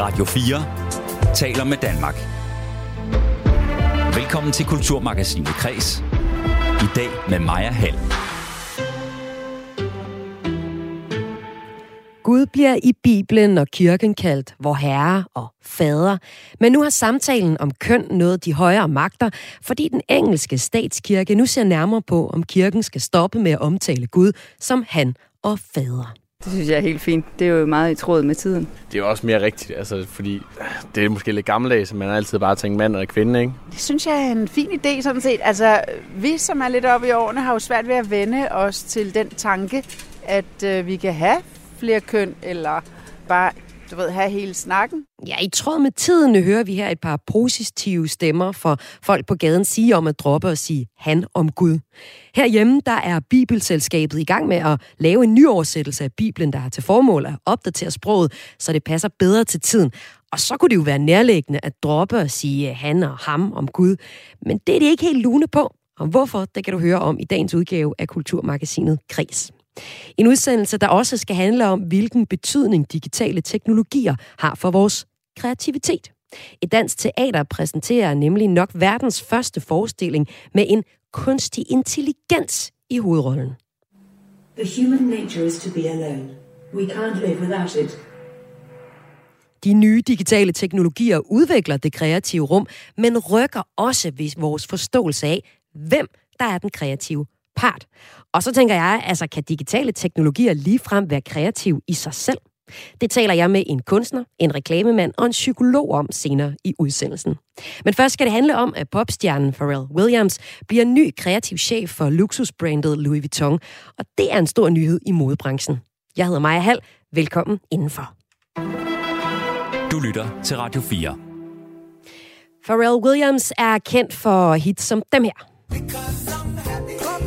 Radio 4 taler med Danmark. Velkommen til Kulturmagasinet Kres. I dag med Maja Hall. Gud bliver i Bibelen og kirken kaldt vor herre og fader. Men nu har samtalen om køn nået de højere magter, fordi den engelske statskirke nu ser nærmere på, om kirken skal stoppe med at omtale Gud som han og fader. Det synes jeg er helt fint. Det er jo meget i tråd med tiden. Det er jo også mere rigtigt, altså, fordi det er måske lidt gammeldags, man har altid bare tænkt mand og kvinde, ikke? Det synes jeg er en fin idé, sådan set. Altså, vi, som er lidt oppe i årene, har jo svært ved at vende os til den tanke, at øh, vi kan have flere køn, eller bare du ved, have hele snakken. Ja, i tråd med tiden hører vi her et par positive stemmer for folk på gaden sige om at droppe og sige han om Gud. Herhjemme, der er Bibelselskabet i gang med at lave en ny oversættelse af Bibelen, der har til formål at opdatere sproget, så det passer bedre til tiden. Og så kunne det jo være nærliggende at droppe og sige han og ham om Gud. Men det er det ikke helt lune på. Og hvorfor, det kan du høre om i dagens udgave af Kulturmagasinet Kris. En udsendelse, der også skal handle om, hvilken betydning digitale teknologier har for vores kreativitet. Et dansk teater præsenterer nemlig nok verdens første forestilling med en kunstig intelligens i hovedrollen. The human nature is to be alone. We can't live without it. De nye digitale teknologier udvikler det kreative rum, men rykker også ved vores forståelse af, hvem der er den kreative part. Og så tænker jeg, altså kan digitale teknologier ligefrem være kreative i sig selv? Det taler jeg med en kunstner, en reklamemand og en psykolog om senere i udsendelsen. Men først skal det handle om, at popstjernen Pharrell Williams bliver ny kreativ chef for luksusbrandet Louis Vuitton, og det er en stor nyhed i modebranchen. Jeg hedder Maja Hall. Velkommen indenfor. Du lytter til Radio 4. Pharrell Williams er kendt for hits som dem her. ready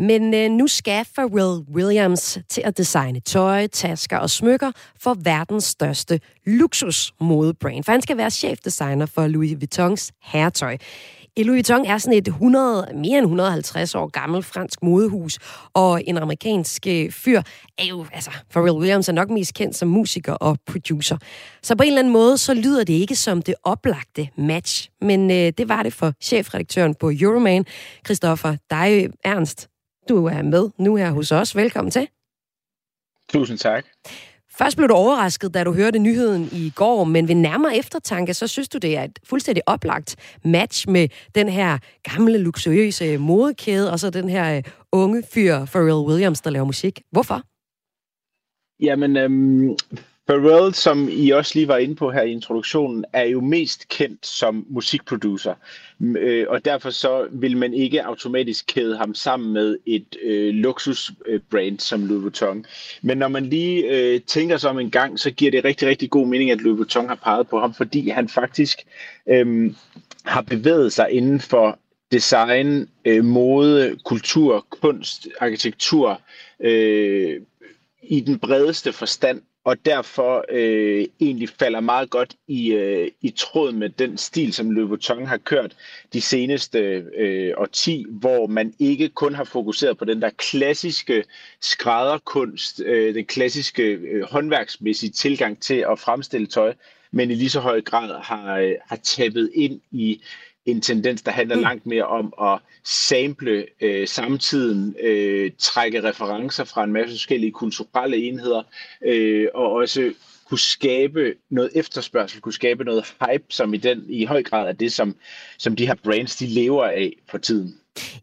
Men øh, nu skal Pharrell Williams til at designe tøj, tasker og smykker for verdens største luksusmodebrand. For han skal være chefdesigner for Louis Vuittons herretøj. Louis Vuitton er sådan et 100, mere end 150 år gammelt fransk modehus, og en amerikansk øh, fyr er jo, altså, Pharrell Williams er nok mest kendt som musiker og producer. Så på en eller anden måde, så lyder det ikke som det oplagte match, men øh, det var det for chefredaktøren på Euroman, Christoffer Dig Ernst. Du er med nu her hos os. Velkommen til. Tusind tak. Først blev du overrasket, da du hørte nyheden i går, men ved nærmere eftertanke, så synes du, det er et fuldstændig oplagt match med den her gamle, luksuriøse modekæde, og så den her øh, unge fyr, Pharrell Williams, der laver musik. Hvorfor? Jamen, øhm, Pharrell, som I også lige var inde på her i introduktionen, er jo mest kendt som musikproducer. Øh, og derfor så vil man ikke automatisk kæde ham sammen med et øh, luksusbrand som Louis Vuitton. Men når man lige øh, tænker sig om en gang, så giver det rigtig, rigtig god mening, at Louis Vuitton har peget på ham, fordi han faktisk øh, har bevæget sig inden for design, øh, mode, kultur, kunst, arkitektur, øh, i den bredeste forstand og derfor øh, egentlig falder meget godt i, øh, i tråd med den stil, som Louis Vuitton har kørt de seneste øh, årti, hvor man ikke kun har fokuseret på den der klassiske skrædderkunst, øh, den klassiske øh, håndværksmæssige tilgang til at fremstille tøj, men i lige så høj grad har, øh, har tabet ind i en tendens, der handler mm. langt mere om at sample øh, samtiden, øh, trække referencer fra en masse forskellige kulturelle enheder, øh, og også kunne skabe noget efterspørgsel, kunne skabe noget hype, som i den i høj grad er det, som, som de her brands, de lever af for tiden.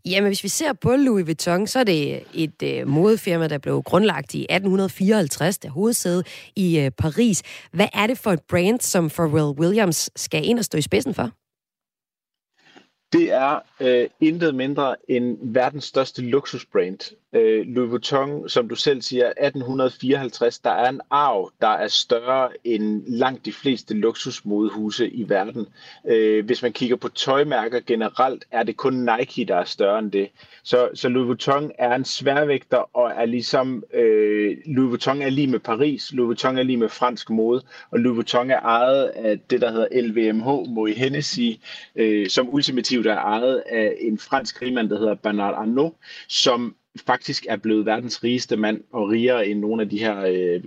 Jamen, hvis vi ser på Louis Vuitton, så er det et øh, modefirma, der blev grundlagt i 1854, der hovedsæde i øh, Paris. Hvad er det for et brand, som Pharrell Williams skal ind og stå i spidsen for? Det er øh, intet mindre end verdens største luksusbrand. Øh, Louis Vuitton, som du selv siger, 1854, der er en arv, der er større end langt de fleste luksusmodehuse i verden. Øh, hvis man kigger på tøjmærker generelt, er det kun Nike, der er større end det. Så, så Louis Vuitton er en sværvægter, og er ligesom, øh, Louis Vuitton er lige med Paris, Louis Vuitton er lige med fransk mode, og Louis Vuitton er ejet af det, der hedder LVMH, Moët Hennessy, øh, som ultimativt er ejet af en fransk rigmand, der hedder Bernard Arnault, som faktisk er blevet verdens rigeste mand og rigere end nogle af de her øh,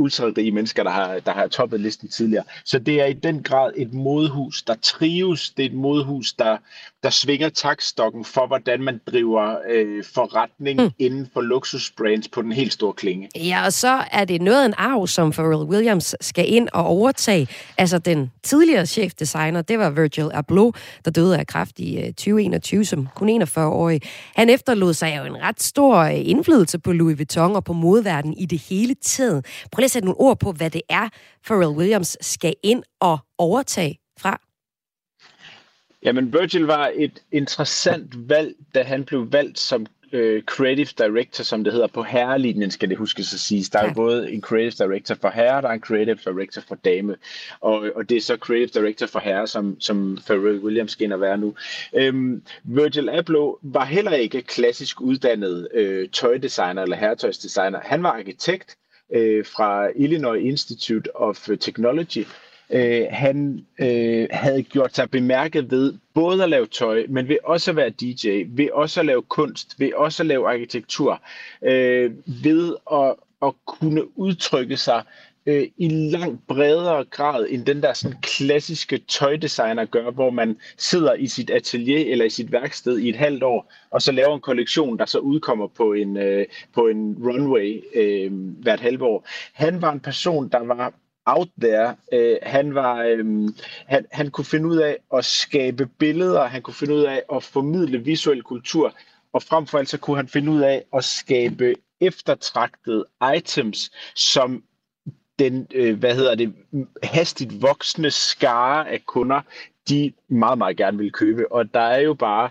ultrarige mennesker, der har, der har toppet listen tidligere. Så det er i den grad et modehus, der trives. Det er et modehus, der, der svinger takstokken for, hvordan man driver øh, forretning mm. inden for luksusbrands på den helt store klinge. Ja, og så er det noget af en arv, som Pharrell Williams skal ind og overtage. Altså den tidligere chefdesigner, det var Virgil Abloh, der døde af kræft i øh, 2021 som kun 41-årig. Han efterlod sig jo en ret stor øh, indflydelse på Louis Vuitton og på modeverdenen i det hele taget. Prøv lige at sætte nogle ord på, hvad det er, Pharrell Williams skal ind og overtage fra. Jamen, Virgil var et interessant valg, da han blev valgt som øh, creative director, som det hedder på herrelinjen, skal det huskes at sige. Der er jo både en creative director for herre, der er en creative director for dame. Og, og det er så creative director for herre, som, som Pharrell Williams skal ind og være nu. Øhm, Virgil Abloh var heller ikke klassisk uddannet øh, tøjdesigner eller herretøjsdesigner. Han var arkitekt øh, fra Illinois Institute of Technology, Øh, han øh, havde gjort sig bemærket ved både at lave tøj, men ved også at være DJ, ved også at lave kunst, ved også at lave arkitektur, øh, ved at, at kunne udtrykke sig øh, i langt bredere grad end den der sådan klassiske tøjdesigner gør, hvor man sidder i sit atelier eller i sit værksted i et halvt år, og så laver en kollektion, der så udkommer på en, øh, på en runway øh, hvert halve år. Han var en person, der var out there. Øh, han var, øh, han, han kunne finde ud af at skabe billeder, han kunne finde ud af at formidle visuel kultur, og frem for alt så kunne han finde ud af at skabe eftertragtede items, som den, øh, hvad hedder det, hastigt voksende skare af kunder, de meget, meget gerne vil købe. Og der er jo bare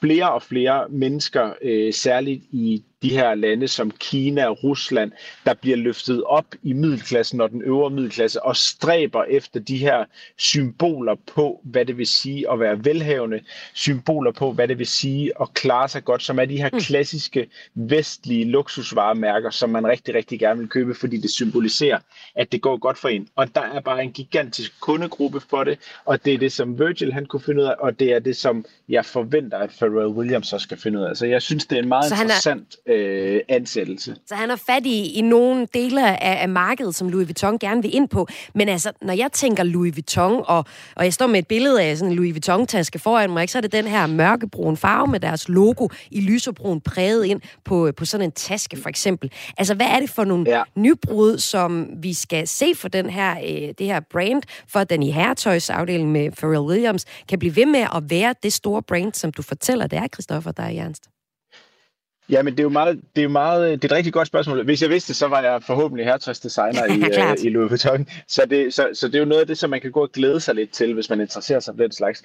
flere og flere mennesker, øh, særligt i de her lande som Kina og Rusland, der bliver løftet op i middelklassen og den øvre middelklasse og stræber efter de her symboler på, hvad det vil sige at være velhavende, symboler på, hvad det vil sige at klare sig godt, som er de her mm. klassiske vestlige luksusvaremærker, som man rigtig, rigtig gerne vil købe, fordi det symboliserer, at det går godt for en. Og der er bare en gigantisk kundegruppe for det, og det er det, som Virgil han kunne finde ud af, og det er det, som jeg forventer, at Pharrell Williams så skal finde ud af. Så jeg synes, det er en meget så interessant er øh, ansættelse. Så han er fat i, i nogle dele af, af markedet, som Louis Vuitton gerne vil ind på. Men altså, når jeg tænker Louis Vuitton, og, og jeg står med et billede af sådan en Louis Vuitton-taske foran mig, ikke, så er det den her mørkebrun farve med deres logo i lyserbrun præget ind på, på sådan en taske, for eksempel. Altså, hvad er det for nogle ja. nybrud, som vi skal se for den her, øh, det her brand, for at den i herretøjsafdelingen med Pharrell Williams kan blive ved med at være det store brand, som du fortæller, det er, Christoffer, der er i Ernst? Ja, men det er jo meget, det er meget, det er et rigtig godt spørgsmål. Hvis jeg vidste, så var jeg forhåbentlig herretøjsdesigner i, uh, i Louis Vuitton. Så det, så, så det er jo noget af det, som man kan gå og glæde sig lidt til, hvis man interesserer sig for den slags.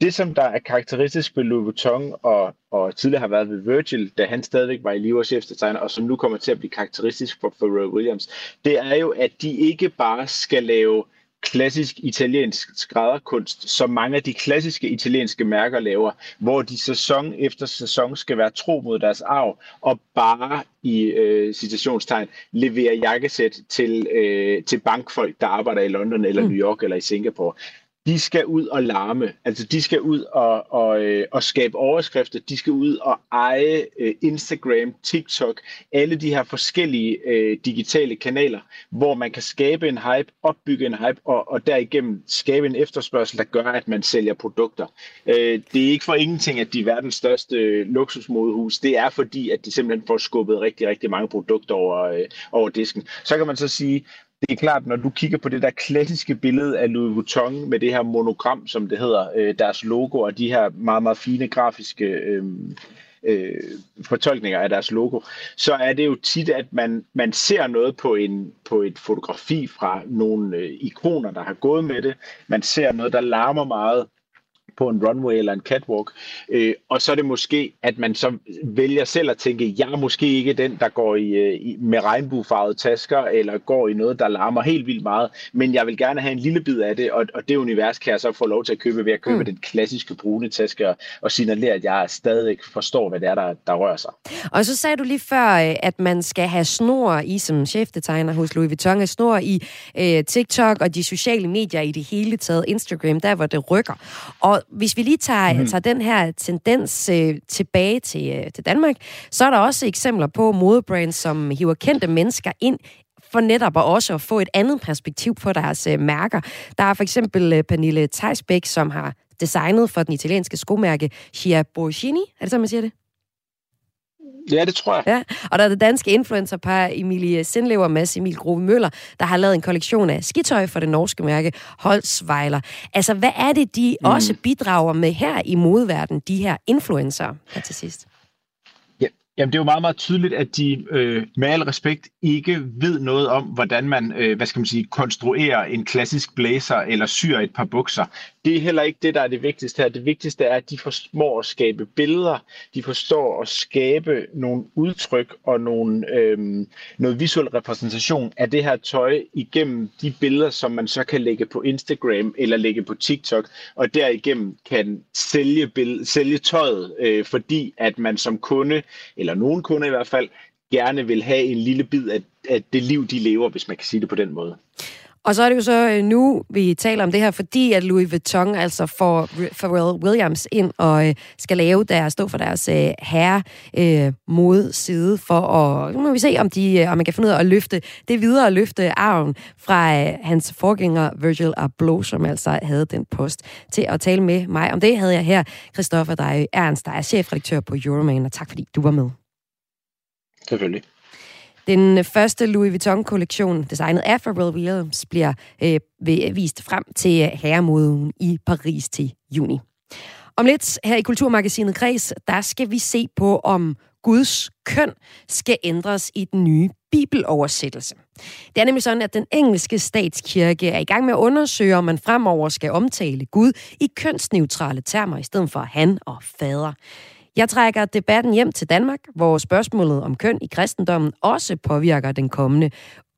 Det, som der er karakteristisk ved Louis Vuitton, og, og tidligere har været ved Virgil, da han stadigvæk var i live og chefdesigner, og som nu kommer til at blive karakteristisk for Pharrell Williams, det er jo, at de ikke bare skal lave klassisk italiensk skrædderkunst, som mange af de klassiske italienske mærker laver, hvor de sæson efter sæson skal være tro mod deres arv, og bare i øh, citationstegn levere jakkesæt til, øh, til bankfolk, der arbejder i London eller mm. New York eller i Singapore de skal ud og larme. Altså, de skal ud og, og, øh, og skabe overskrifter. De skal ud og eje øh, Instagram, TikTok, alle de her forskellige øh, digitale kanaler, hvor man kan skabe en hype, opbygge en hype, og, og derigennem skabe en efterspørgsel, der gør, at man sælger produkter. Øh, det er ikke for ingenting, at de er verdens største øh, luksusmodehus. Det er fordi, at de simpelthen får skubbet rigtig, rigtig mange produkter over, øh, over disken. Så kan man så sige, det er klart, når du kigger på det der klassiske billede af Louis Vuitton med det her monogram, som det hedder, øh, deres logo og de her meget, meget fine grafiske øh, øh, fortolkninger af deres logo, så er det jo tit, at man, man ser noget på, en, på et fotografi fra nogle øh, ikoner, der har gået med det. Man ser noget, der larmer meget på en runway eller en catwalk. Øh, og så er det måske, at man så vælger selv at tænke, jeg er måske ikke den, der går i, øh, i, med regnbuefarvede tasker, eller går i noget, der larmer helt vildt meget, men jeg vil gerne have en lille bid af det, og, og det univers kan jeg så få lov til at købe ved at købe mm. den klassiske brune taske, og, og signalere, at jeg stadig forstår, hvad det er, der, der rører sig. Og så sagde du lige før, øh, at man skal have snor i som chefdesigner hos Louis Vuitton, have snor i øh, TikTok og de sociale medier i det hele taget, Instagram, der hvor det rykker. Og hvis vi lige tager, mm. tager den her tendens øh, tilbage til, øh, til Danmark, så er der også eksempler på modebrands, som hiver kendte mennesker ind for netop også at få et andet perspektiv på deres øh, mærker. Der er for eksempel øh, Pernille Theisbæk, som har designet for den italienske skomærke Chia Borgini. Er det så, man siger det? Ja, det tror jeg. Ja, og der er det danske influencerpar Emilie Sindlev og Mads Emil Grove Møller, der har lavet en kollektion af skitøj for det norske mærke Holzweiler. Altså, hvad er det, de mm. også bidrager med her i modverden, de her influencer her til sidst? Jamen, det er jo meget, meget tydeligt, at de øh, med al respekt ikke ved noget om, hvordan man, øh, hvad skal man sige, konstruerer en klassisk blazer eller syr et par bukser. Det er heller ikke det, der er det vigtigste her. Det vigtigste er, at de formår at skabe billeder. De forstår at skabe nogle udtryk og nogle, øhm, noget visuel repræsentation af det her tøj igennem de billeder, som man så kan lægge på Instagram eller lægge på TikTok, og derigennem kan sælge, billed, sælge tøjet, øh, fordi at man som kunde eller nogen kunde i hvert fald, gerne vil have en lille bid af, af det liv, de lever, hvis man kan sige det på den måde. Og så er det jo så øh, nu, vi taler om det her, fordi at Louis Vuitton altså får Pharrell Williams ind og øh, skal lave der, stå for deres øh, herre mod side for at, nu må vi se, om, de, om man kan finde ud af at løfte det videre, løfte arven fra hans forgænger Virgil Abloh, som altså havde den post til at tale med mig. Om det havde jeg her, Christoffer Dej Ernst, der er chefredaktør på Euroman, og tak fordi du var med. Selvfølgelig. Den øh, første Louis Vuitton-kollektion, designet af Pharrell Williams, bliver øh, øh vist frem til øh, herremoden i Paris til juni. Om lidt her i Kulturmagasinet Kreds, der skal vi se på, om Guds køn skal ændres i den nye bibeloversættelse. Det er nemlig sådan, at den engelske statskirke er i gang med at undersøge, om man fremover skal omtale Gud i kønsneutrale termer i stedet for han og fader. Jeg trækker debatten hjem til Danmark, hvor spørgsmålet om køn i kristendommen også påvirker den kommende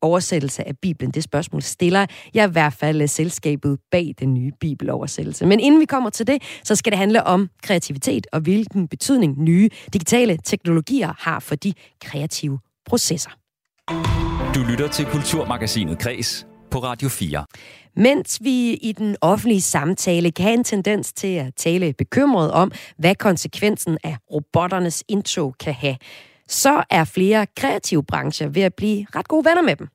oversættelse af Bibelen. Det spørgsmål stiller jeg i hvert fald selskabet bag den nye bibeloversættelse. Men inden vi kommer til det, så skal det handle om kreativitet og hvilken betydning nye digitale teknologier har for de kreative processer. Du lytter til Kulturmagasinet Kres på Radio 4. Mens vi i den offentlige samtale kan have en tendens til at tale bekymret om, hvad konsekvensen af robotternes indtog kan have, så er flere kreative brancher ved at blive ret gode venner med dem.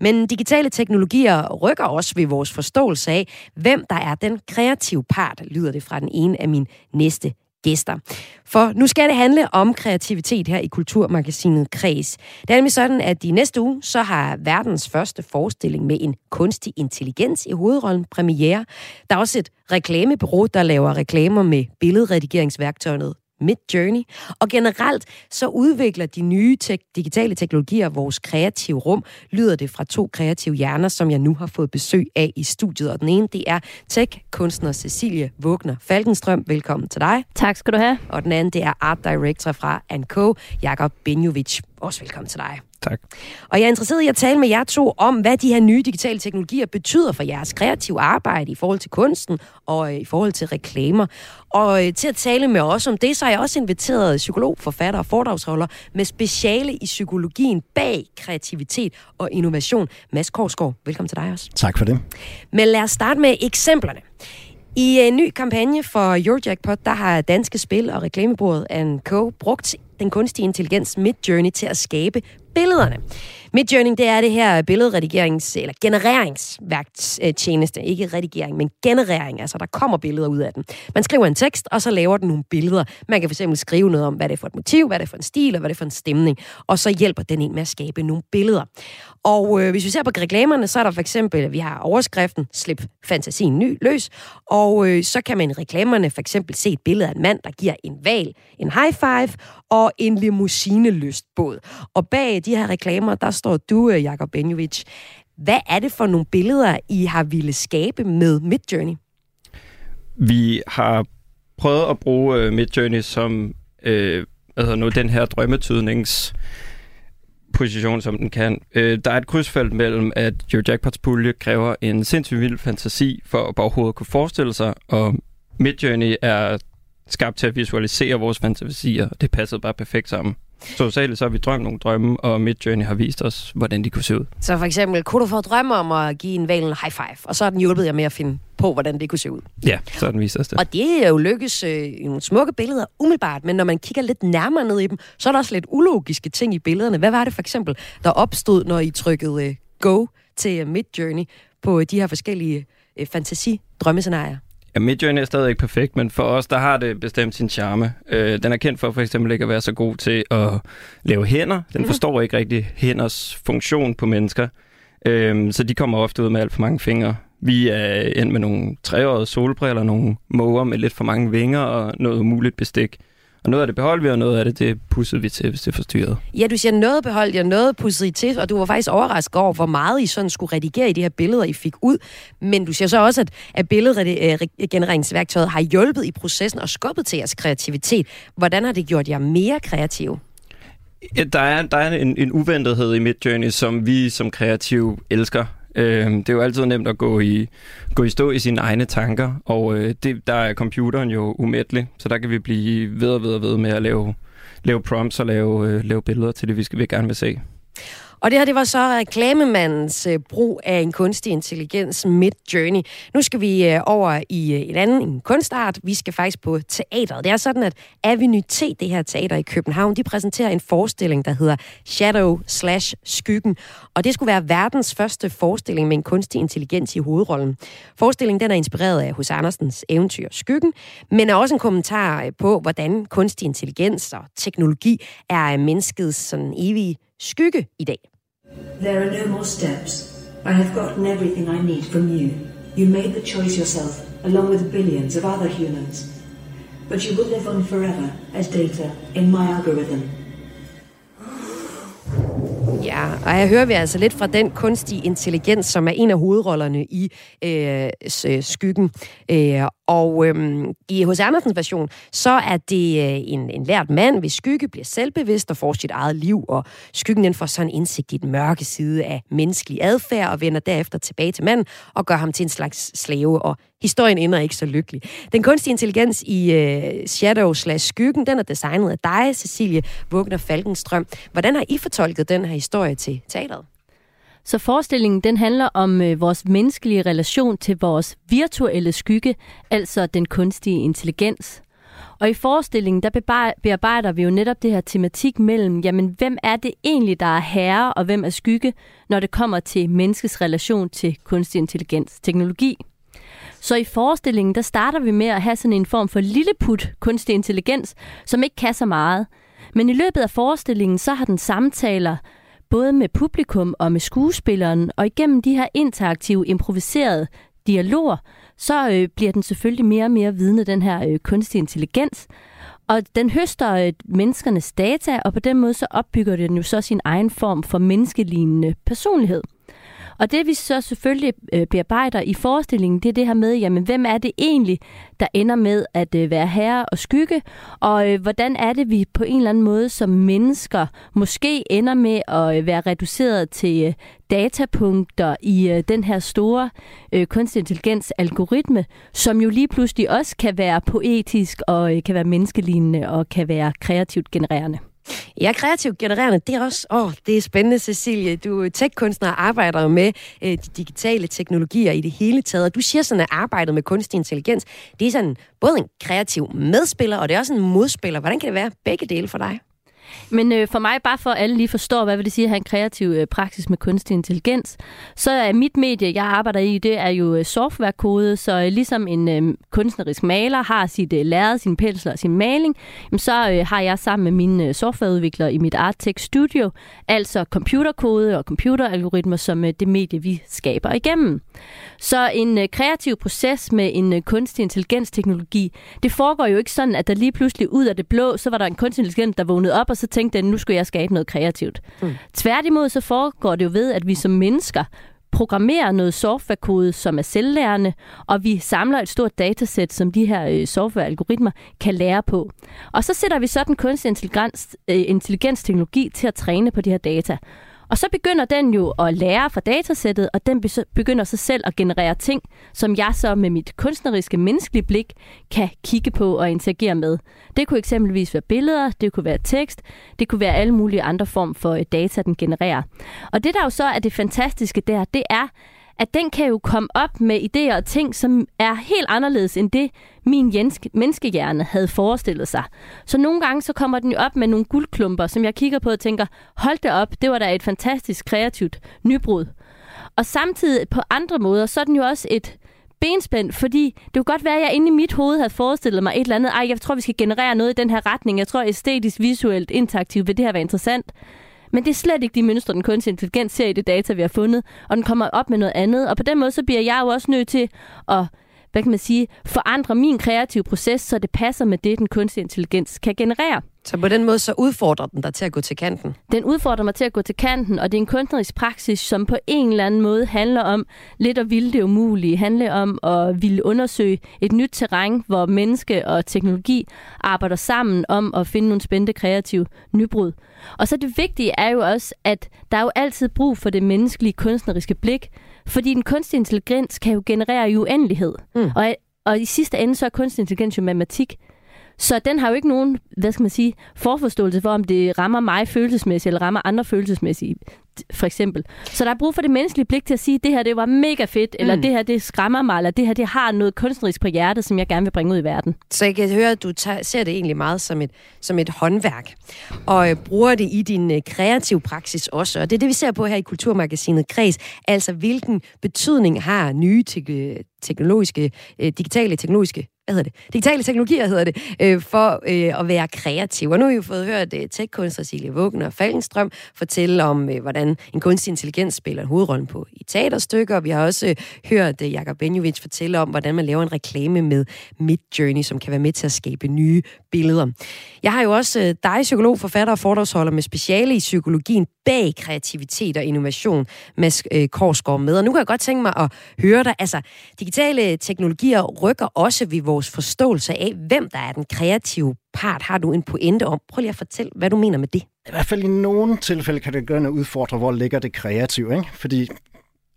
Men digitale teknologier rykker også ved vores forståelse af, hvem der er den kreative part, lyder det fra den ene af mine næste gæster. For nu skal det handle om kreativitet her i Kulturmagasinet Kreds. Det er nemlig sådan, at i næste uge, så har verdens første forestilling med en kunstig intelligens i hovedrollen premiere. Der er også et reklamebureau, der laver reklamer med billedredigeringsværktøjet Mid Journey. Og generelt så udvikler de nye tek- digitale teknologier vores kreative rum, lyder det fra to kreative hjerner, som jeg nu har fået besøg af i studiet. Og den ene, det er tech-kunstner Cecilie Vågner Falkenstrøm. Velkommen til dig. Tak skal du have. Og den anden, det er art director fra Co, Jakob Benjovic. Også velkommen til dig. Tak. Og jeg er interesseret i at tale med jer to om, hvad de her nye digitale teknologier betyder for jeres kreative arbejde i forhold til kunsten og øh, i forhold til reklamer. Og øh, til at tale med os om det, så har jeg også inviteret psykolog, forfatter og foredragsholder med speciale i psykologien bag kreativitet og innovation. Mads Korsgaard, velkommen til dig også. Tak for det. Men lad os starte med eksemplerne. I en ny kampagne for Eurojackpot, der har Danske Spil og reklamebordet Co. brugt den kunstige intelligens Midjourney til at skabe billederne. Midjourney, det er det her billedredigerings- eller genereringsværktjeneste. Ikke redigering, men generering. Altså, der kommer billeder ud af den. Man skriver en tekst, og så laver den nogle billeder. Man kan fx skrive noget om, hvad det er for et motiv, hvad det er for en stil, og hvad det er for en stemning. Og så hjælper den en med at skabe nogle billeder. Og øh, hvis vi ser på reklamerne, så er der for eksempel, vi har overskriften, slip fantasien ny løs. Og øh, så kan man i reklamerne for eksempel se et billede af en mand, der giver en val en high five, og en limousinelystbåd. Og bag de her reklamer, der står du, øh, Jakob Benjovic. Hvad er det for nogle billeder, I har ville skabe med Midjourney? vi har prøvet at bruge øh, Midjourney som øh, altså nu, den her drømmetydnings position, som den kan. Øh, der er et krydsfelt mellem, at Eurojackpots pulje kræver en sindssygt vild fantasi for at overhovedet kunne forestille sig, og Midjourney er skabt til at visualisere vores fantasier, og det passede bare perfekt sammen. Så særligt så har vi drømt nogle drømme, og Midjourney har vist os, hvordan de kunne se ud. Så for eksempel, kunne du få drømme om at give en val en high five, og så har den hjulpet jer med at finde på, hvordan det kunne se ud. Ja, så har den vist os det. Og det er jo lykkes øh, i nogle smukke billeder umiddelbart, men når man kigger lidt nærmere ned i dem, så er der også lidt ulogiske ting i billederne. Hvad var det for eksempel, der opstod, når I trykkede øh, go til øh, Midjourney på de her forskellige øh, fantasi-drømmescenarier? Ja, Midjourney er stadig ikke perfekt, men for os, der har det bestemt sin charme. Øh, den er kendt for for eksempel ikke at være så god til at lave hænder. Den forstår ikke rigtig hænders funktion på mennesker. Øh, så de kommer ofte ud med alt for mange fingre. Vi er endt med nogle treårige solbriller, nogle måger med lidt for mange vinger og noget umuligt bestik. Og noget af det beholdt vi, og noget af det, det pussede vi til, hvis det forstyrrede. Ja, du siger noget beholdt jer, noget pudsede I til, og du var faktisk overrasket over, hvor meget I sådan skulle redigere i de her billeder, I fik ud. Men du siger så også, at, at billedgenereringsværktøjet har hjulpet i processen og skubbet til jeres kreativitet. Hvordan har det gjort jer mere kreative? Ja, der er, der er en, en uventethed i Midjourney, som vi som kreative elsker. Øh, det er jo altid nemt at gå i, gå i stå i sine egne tanker, og øh, det, der er computeren jo umættelig, så der kan vi blive ved og ved og ved med at lave, lave prompts og lave, øh, lave billeder til det, vi, skal, vi gerne vil se. Og det her, det var så reklamemandens øh, brug af en kunstig intelligens Mid Journey. Nu skal vi øh, over i øh, en anden en kunstart. Vi skal faktisk på teateret. Det er sådan, at Avenue T, det her teater i København, de præsenterer en forestilling, der hedder Shadow slash Skyggen. Og det skulle være verdens første forestilling med en kunstig intelligens i hovedrollen. Forestillingen den er inspireret af hos Andersens eventyr Skyggen, men er også en kommentar øh, på, hvordan kunstig intelligens og teknologi er menneskets sådan evige skygge i dag. There are no more steps. I have gotten everything I need from you. You made the choice yourself, along with billions of other humans. But you will live on forever as data in my algorithm. Ja, og her hører vi altså lidt fra den kunstige intelligens, som er en af hovedrollerne i øh, øh skyggen. Øh, og øh, i H.C. Andersens version, så er det øh, en, en lært mand, hvis skygge bliver selvbevidst og får sit eget liv, og skyggen den får sådan indsigt i den mørke side af menneskelig adfærd, og vender derefter tilbage til manden og gør ham til en slags slave, og historien ender ikke så lykkelig. Den kunstige intelligens i øh, Shadow slash Skyggen, den er designet af dig, Cecilie Vugner Falkenstrøm. Hvordan har I fortolket den her historie til teateret? Så forestillingen den handler om øh, vores menneskelige relation til vores virtuelle skygge, altså den kunstige intelligens. Og i forestillingen, der bearbejder vi jo netop det her tematik mellem, jamen hvem er det egentlig, der er herre, og hvem er skygge, når det kommer til menneskets relation til kunstig intelligens, teknologi. Så i forestillingen, der starter vi med at have sådan en form for lilleput kunstig intelligens, som ikke kan så meget. Men i løbet af forestillingen, så har den samtaler både med publikum og med skuespilleren, og igennem de her interaktive, improviserede dialoger, så øh, bliver den selvfølgelig mere og mere vidne, den her øh, kunstig intelligens. Og den høster øh, menneskernes data, og på den måde så opbygger den jo så sin egen form for menneskelignende personlighed. Og det vi så selvfølgelig øh, bearbejder i forestillingen, det er det her med, jamen hvem er det egentlig, der ender med at øh, være herre og skygge, og øh, hvordan er det, vi på en eller anden måde som mennesker måske ender med at øh, være reduceret til datapunkter i den her store kunstig intelligens algoritme, som jo lige pludselig også kan være poetisk og kan være menneskelignende og kan være kreativt genererende. Ja, kreativt genererende, det er også, åh, det er spændende, Cecilie. Du er tech-kunstner og arbejder med øh, de digitale teknologier i det hele taget. Og du siger sådan, at arbejdet med kunstig intelligens, det er sådan både en kreativ medspiller, og det er også en modspiller. Hvordan kan det være begge dele for dig? Men øh, for mig, bare for at alle lige forstår, hvad vil det sige at have en kreativ øh, praksis med kunstig intelligens, så er mit medie, jeg arbejder i, det er jo øh, softwarekode, så øh, ligesom en øh, kunstnerisk maler har sit øh, lærred, sin pensler og sin maling, jamen, så øh, har jeg sammen med mine øh, softwareudviklere i mit Arttech Studio, altså computerkode og computeralgoritmer, som øh, det medie, vi skaber igennem. Så en øh, kreativ proces med en øh, kunstig intelligens-teknologi, det foregår jo ikke sådan, at der lige pludselig ud af det blå, så var der en kunstig intelligens, der vågnede op, og så tænkte den, nu skulle jeg skabe noget kreativt. Mm. Tværtimod så foregår det jo ved, at vi som mennesker programmerer noget softwarekode, som er selvlærende, og vi samler et stort datasæt, som de her øh, softwarealgoritmer kan lære på. Og så sætter vi så den kunstig intelligens, øh, intelligensteknologi til at træne på de her data. Og så begynder den jo at lære fra datasættet, og den begynder så selv at generere ting, som jeg så med mit kunstneriske, menneskelige blik kan kigge på og interagere med. Det kunne eksempelvis være billeder, det kunne være tekst, det kunne være alle mulige andre form for øh, data, den genererer. Og det der jo så er det fantastiske der, det er, at den kan jo komme op med idéer og ting, som er helt anderledes end det, min menneskehjerne havde forestillet sig. Så nogle gange så kommer den jo op med nogle guldklumper, som jeg kigger på og tænker, hold det op, det var da et fantastisk kreativt nybrud. Og samtidig på andre måder, så er den jo også et benspænd, fordi det kunne godt være, at jeg inde i mit hoved havde forestillet mig et eller andet, ej, jeg tror, vi skal generere noget i den her retning. Jeg tror, æstetisk, visuelt, interaktivt vil det her være interessant. Men det er slet ikke de mønstre, den kunstige intelligens ser i det data, vi har fundet, og den kommer op med noget andet. Og på den måde, så bliver jeg jo også nødt til at hvad kan man sige, forandre min kreative proces, så det passer med det, den kunstige intelligens kan generere. Så på den måde, så udfordrer den dig til at gå til kanten? Den udfordrer mig til at gå til kanten, og det er en kunstnerisk praksis, som på en eller anden måde handler om lidt at ville det umulige, handler om at ville undersøge et nyt terræn, hvor menneske og teknologi arbejder sammen om at finde nogle spændende kreative nybrud. Og så det vigtige er jo også, at der er jo altid brug for det menneskelige kunstneriske blik, fordi den kunstige intelligens kan jo generere i uendelighed. Mm. Og, og i sidste ende, så er kunstig intelligens jo matematik. Så den har jo ikke nogen, hvad skal man sige, forforståelse for, om det rammer mig følelsesmæssigt, eller rammer andre følelsesmæssigt, for eksempel. Så der er brug for det menneskelige blik til at sige, det her det var mega fedt, eller mm. det her det skræmmer mig, eller det her det har noget kunstnerisk på hjertet, som jeg gerne vil bringe ud i verden. Så jeg kan høre, at du tager, ser det egentlig meget som et, som et håndværk, og øh, bruger det i din øh, kreative praksis også. Og det er det, vi ser på her i Kulturmagasinet Kreds. Altså, hvilken betydning har nye te- teknologiske, øh, digitale teknologiske hvad hedder det? Digitale teknologier hedder det, øh, for øh, at være kreativ. Og nu har vi jo fået hørt øh, tech-kunstner Silje Vuggen og Falkenstrøm fortælle om, øh, hvordan en kunstig intelligens spiller en hovedrolle på i teaterstykker. Vi har også øh, hørt øh, Jakob Benjovic fortælle om, hvordan man laver en reklame med Midjourney, som kan være med til at skabe nye billeder. Jeg har jo også øh, dig, psykolog, forfatter og foredragsholder med speciale i psykologien bag kreativitet og innovation, Mads øh, Korsgaard med. Og nu kan jeg godt tænke mig at høre dig. Altså, digitale teknologier rykker også ved vores forståelse af, hvem der er den kreative part. Har du en pointe om? Prøv lige at fortælle, hvad du mener med det. I hvert fald i nogle tilfælde kan det gøre en udfordre, hvor ligger det kreative. Ikke? Fordi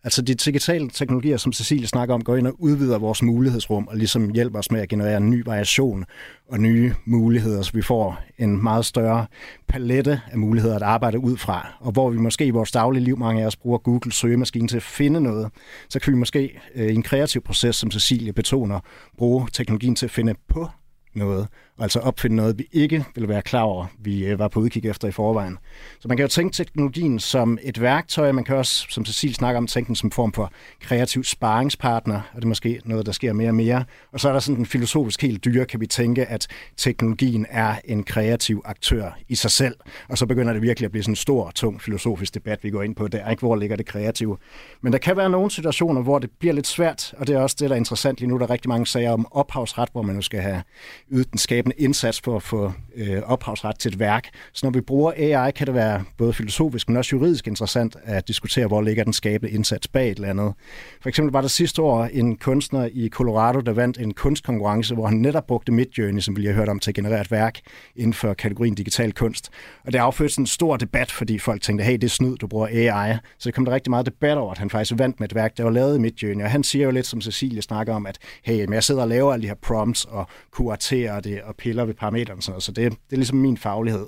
Altså de digitale teknologier, som Cecilie snakker om, går ind og udvider vores mulighedsrum og ligesom hjælper os med at generere en ny variation og nye muligheder, så vi får en meget større palette af muligheder at arbejde ud fra. Og hvor vi måske i vores daglige liv, mange af os bruger Google søgemaskinen til at finde noget, så kan vi måske øh, i en kreativ proces, som Cecilie betoner, bruge teknologien til at finde på noget, altså opfinde noget, vi ikke ville være klar over, vi øh, var på udkig efter i forvejen. Så man kan jo tænke teknologien som et værktøj, man kan også, som Cecil snakker om, tænke den som form for kreativ sparringspartner, og det er måske noget, der sker mere og mere. Og så er der sådan en filosofisk helt dyre, kan vi tænke, at teknologien er en kreativ aktør i sig selv, og så begynder det virkelig at blive sådan en stor, tung filosofisk debat, vi går ind på. Det er ikke, hvor ligger det kreative. Men der kan være nogle situationer, hvor det bliver lidt svært, og det er også det, der er interessant lige nu. Der er rigtig mange sager om ophavsret, hvor man nu skal have ydet den en indsats for at få øh, ophavsret til et værk. Så når vi bruger AI, kan det være både filosofisk, men også juridisk interessant at diskutere, hvor ligger den skabende indsats bag et eller andet. For eksempel var der sidste år en kunstner i Colorado, der vandt en kunstkonkurrence, hvor han netop brugte Midjourney, som vi lige har hørt om, til at generere et værk inden for kategorien digital kunst. Og det affødte sådan en stor debat, fordi folk tænkte, hey, det er snyd, du bruger AI. Så det kom der rigtig meget debat over, at han faktisk vandt med et værk, der var lavet i Midjourney. Og han siger jo lidt, som Cecilie snakker om, at hey, jeg sidder og laver alle de her prompts og kuraterer det og piller ved parametrene. Så det, det er ligesom min faglighed.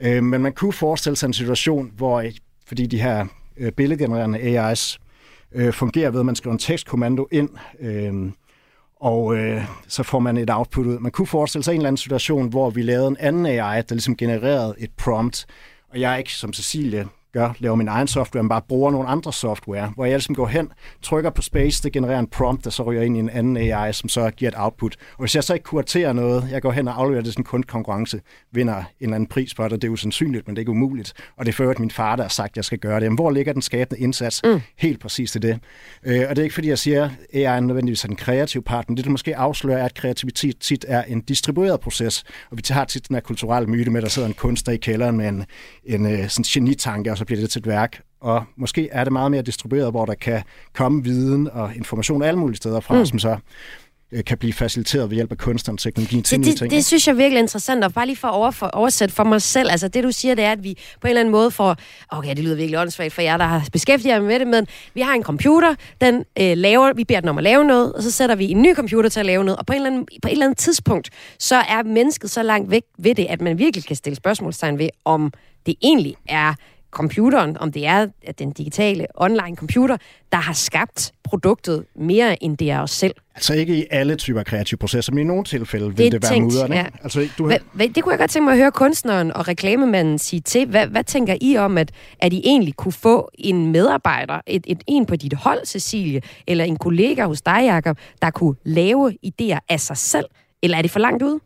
Øh, men man kunne forestille sig en situation, hvor fordi de her øh, billedgenererende AI's øh, fungerer ved, at man skriver en tekstkommando ind, øh, og øh, så får man et output ud. Man kunne forestille sig en eller anden situation, hvor vi lavede en anden AI, der ligesom genererede et prompt, og jeg er ikke som Cecilie gør, laver min egen software, men bare bruger nogle andre software, hvor jeg ligesom går hen, trykker på space, det genererer en prompt, der så ryger ind i en anden AI, som så giver et output. Og hvis jeg så ikke kuraterer noget, jeg går hen og afleverer det sådan en kundkonkurrence, vinder en eller anden pris for det, det er usandsynligt, men det er ikke umuligt. Og det fører, at min far, der har sagt, at jeg skal gøre det. Men hvor ligger den skabende indsats? Mm. Helt præcis til det. Øh, og det er ikke fordi, jeg siger, at AI er nødvendigvis en kreativ part, men det, der måske afslører, er, at kreativitet tit er en distribueret proces. Og vi har tit den her kulturelle myte med, at der sidder en kunstner i kælderen med en, en, en sådan genitanke, og så bliver det til et værk. og måske er det meget mere distribueret, hvor der kan komme viden og information alle mulige steder fra, Mm. som så øh, kan blive faciliteret ved hjælp af kunsten og teknologien til Det, det, ting. det synes jeg virkelig er interessant, og bare lige for at over, for, oversætte for mig selv, altså det du siger, det er, at vi på en eller anden måde får, okay, det lyder virkelig åndssvagt for jer, der har beskæftiget jer med det, men vi har en computer, den øh, laver, vi beder den om at lave noget, og så sætter vi en ny computer til at lave noget, og på, en eller anden, på et eller andet tidspunkt, så er mennesket så langt væk ved det, at man virkelig kan stille spørgsmålstegn ved, om det egentlig er computeren, om det er den digitale online computer, der har skabt produktet mere end det er os selv. Altså ikke i alle typer kreative processer, men i nogle tilfælde vil Det det, være tænkt, mudrende. ja. Altså, du Hva, hva, det kunne jeg godt tænke mig at høre kunstneren og reklamemanden sige til. Hvad, hvad tænker I om, at, at I egentlig kunne få en medarbejder, et, et, en på dit hold, Cecilie, eller en kollega hos dig, Jacob, der kunne lave idéer af sig selv? Eller er det for langt ude?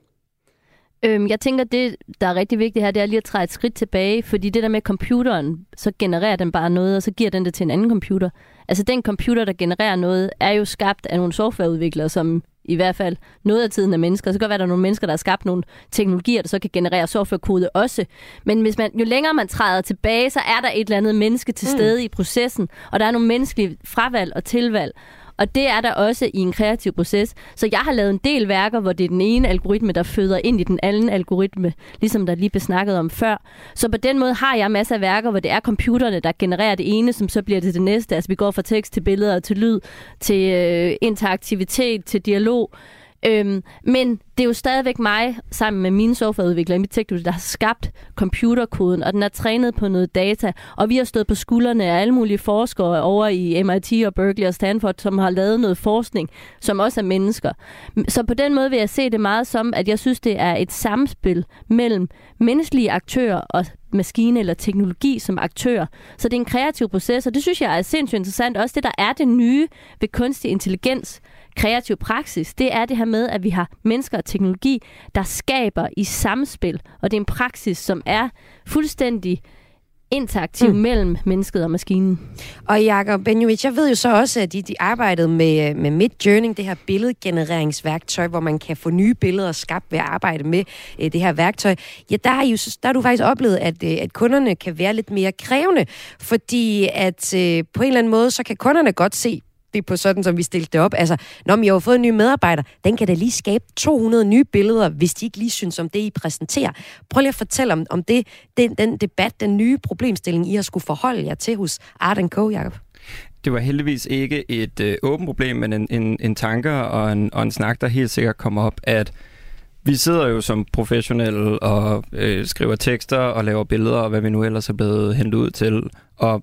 Øhm, jeg tænker, det, der er rigtig vigtigt her, det er lige at træde et skridt tilbage, fordi det der med computeren, så genererer den bare noget, og så giver den det til en anden computer. Altså den computer, der genererer noget, er jo skabt af nogle softwareudviklere, som i hvert fald noget af tiden er mennesker. Så kan godt være, at der er nogle mennesker, der har skabt nogle teknologier, der så kan generere softwarekode også. Men hvis man, jo længere man træder tilbage, så er der et eller andet menneske til stede mm. i processen, og der er nogle menneskelige fravalg og tilvalg. Og det er der også i en kreativ proces. Så jeg har lavet en del værker, hvor det er den ene algoritme, der føder ind i den anden algoritme, ligesom der lige blev snakket om før. Så på den måde har jeg masser af værker, hvor det er computerne, der genererer det ene, som så bliver det det næste. Altså vi går fra tekst til billeder, til lyd, til øh, interaktivitet, til dialog. Øhm, men det er jo stadigvæk mig, sammen med mine softwareudviklere i mit teknologi, der har skabt computerkoden, og den er trænet på noget data. Og vi har stået på skuldrene af alle mulige forskere over i MIT og Berkeley og Stanford, som har lavet noget forskning, som også er mennesker. Så på den måde vil jeg se det meget som, at jeg synes, det er et samspil mellem menneskelige aktører og maskine eller teknologi som aktør. Så det er en kreativ proces, og det synes jeg er sindssygt interessant. Også det, der er det nye ved kunstig intelligens, kreativ praksis, det er det her med, at vi har mennesker og teknologi, der skaber i samspil, og det er en praksis, som er fuldstændig interaktiv mm. mellem mennesket og maskinen. Og Jakob Benjovic, jeg ved jo så også, at de, de arbejdede med, med Midjourney, det her billedgenereringsværktøj, hvor man kan få nye billeder skabt ved at arbejde med øh, det her værktøj. Ja, der har, jo, der har du faktisk oplevet, at, øh, at kunderne kan være lidt mere krævende, fordi at øh, på en eller anden måde, så kan kunderne godt se, det på sådan, som vi stillede det op. Altså, når vi har fået en ny medarbejder, den kan da lige skabe 200 nye billeder, hvis de ikke lige synes om det, I præsenterer. Prøv lige at fortælle om, om det, den, den debat, den nye problemstilling, I har skulle forholde jer til hos Art Co, Jacob. Det var heldigvis ikke et øh, åbent problem, men en, en, en tanke og en, og en snak, der helt sikkert kom op, at vi sidder jo som professionelle og øh, skriver tekster og laver billeder, og hvad vi nu ellers er blevet hentet ud til. Og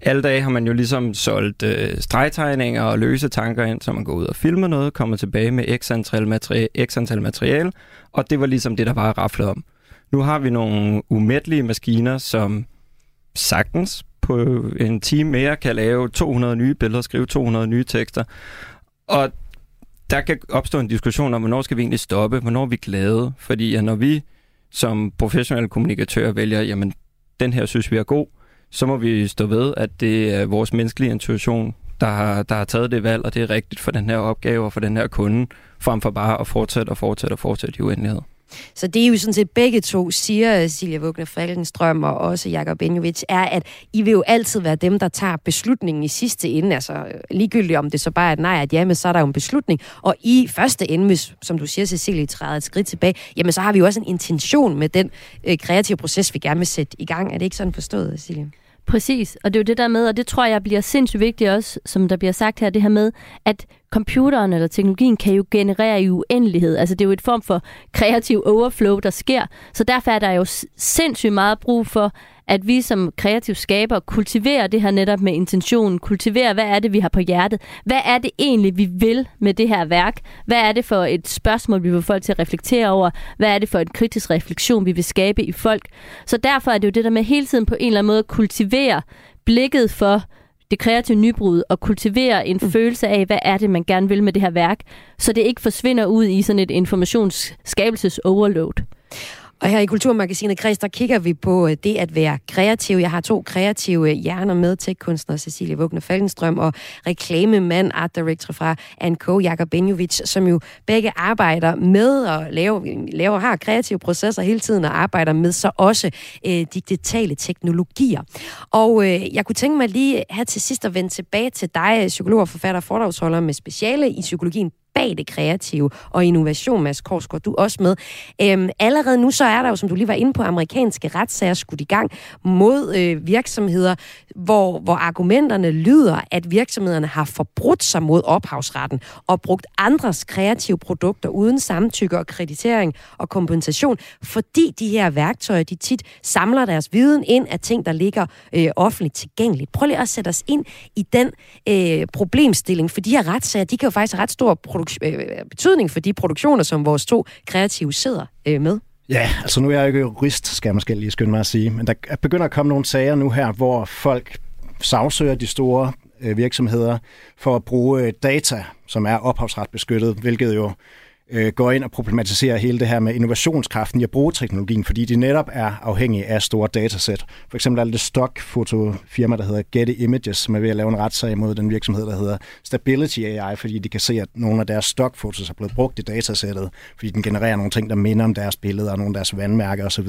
alle dage har man jo ligesom solgt øh, stregtegninger og løse tanker ind, så man går ud og filmer noget, kommer tilbage med x antal, materi- x antal materiale, og det var ligesom det, der var raflet om. Nu har vi nogle umættelige maskiner, som sagtens på en time mere kan lave 200 nye billeder, skrive 200 nye tekster. Og der kan opstå en diskussion om, hvornår skal vi egentlig stoppe, hvornår er vi glade, fordi ja, når vi som professionelle kommunikatører vælger, jamen den her synes vi er god, så må vi stå ved, at det er vores menneskelige intuition, der har, der har taget det valg, og det er rigtigt for den her opgave og for den her kunde, frem for bare at fortsætte og fortsætte og fortsætte i uendelighed. Så det er jo sådan set begge to, siger Silja Vugner Falkenstrøm og også Jakob Benjovic, er, at I vil jo altid være dem, der tager beslutningen i sidste ende. Altså ligegyldigt om det så bare er et nej, at ja, men så er der jo en beslutning. Og i første ende, hvis, som du siger, Cecilie, træder et skridt tilbage, jamen så har vi jo også en intention med den øh, kreative proces, vi gerne vil sætte i gang. Er det ikke sådan forstået, Silje? Præcis, og det er jo det der med, og det tror jeg bliver sindssygt vigtigt også, som der bliver sagt her, det her med, at computeren eller teknologien kan jo generere i uendelighed. Altså det er jo et form for kreativ overflow, der sker. Så derfor er der jo sindssygt meget brug for, at vi som kreative skaber kultiverer det her netop med intentionen, kultiverer, hvad er det, vi har på hjertet, hvad er det egentlig, vi vil med det her værk, hvad er det for et spørgsmål, vi vil folk til at reflektere over, hvad er det for en kritisk refleksion, vi vil skabe i folk. Så derfor er det jo det der med hele tiden på en eller anden måde at kultivere blikket for det kreative nybrud og kultivere en mm. følelse af, hvad er det, man gerne vil med det her værk, så det ikke forsvinder ud i sådan et informationsskabelses-overload. Og her i Kulturmagasinet Kreds, der kigger vi på øh, det at være kreativ. Jeg har to kreative øh, hjerner med, tech-kunstner Cecilie Vugner Faldenstrøm og reklamemand, art director fra Anko, Jakob Benjovic, som jo begge arbejder med at lave, laver, har kreative processer hele tiden og arbejder med så også øh, digitale teknologier. Og øh, jeg kunne tænke mig lige her til sidst at vende tilbage til dig, psykolog og forfatter og foredragsholder med speciale i psykologien bag det kreative og innovation, Mads Korsgaard, du er også med. Øhm, allerede nu så er der jo, som du lige var inde på, amerikanske retssager skudt i gang mod øh, virksomheder, hvor, hvor argumenterne lyder, at virksomhederne har forbrudt sig mod ophavsretten og brugt andres kreative produkter uden samtykke og kreditering og kompensation, fordi de her værktøjer, de tit samler deres viden ind af ting, der ligger øh, offentligt tilgængeligt. Prøv lige at sætte os ind i den øh, problemstilling, for de her retssager, de kan jo faktisk have ret stor øh, betydning for de produktioner, som vores to kreative sidder øh, med. Ja, altså nu er jeg jo ikke jurist, skal jeg måske lige skynde mig at sige, men der begynder at komme nogle sager nu her, hvor folk sagsøger de store øh, virksomheder for at bruge øh, data, som er ophavsretbeskyttet, hvilket jo øh, går ind og problematiserer hele det her med innovationskraften i at bruge teknologien, fordi de netop er afhængige af store datasæt. For eksempel er det stokfotofirma, der hedder Getty Images, som er ved at lave en retssag mod den virksomhed, der hedder Stability AI, fordi de kan se, at nogle af deres stokfotos er blevet brugt i datasættet, fordi den genererer nogle ting, der minder om deres billeder og nogle af deres vandmærker osv.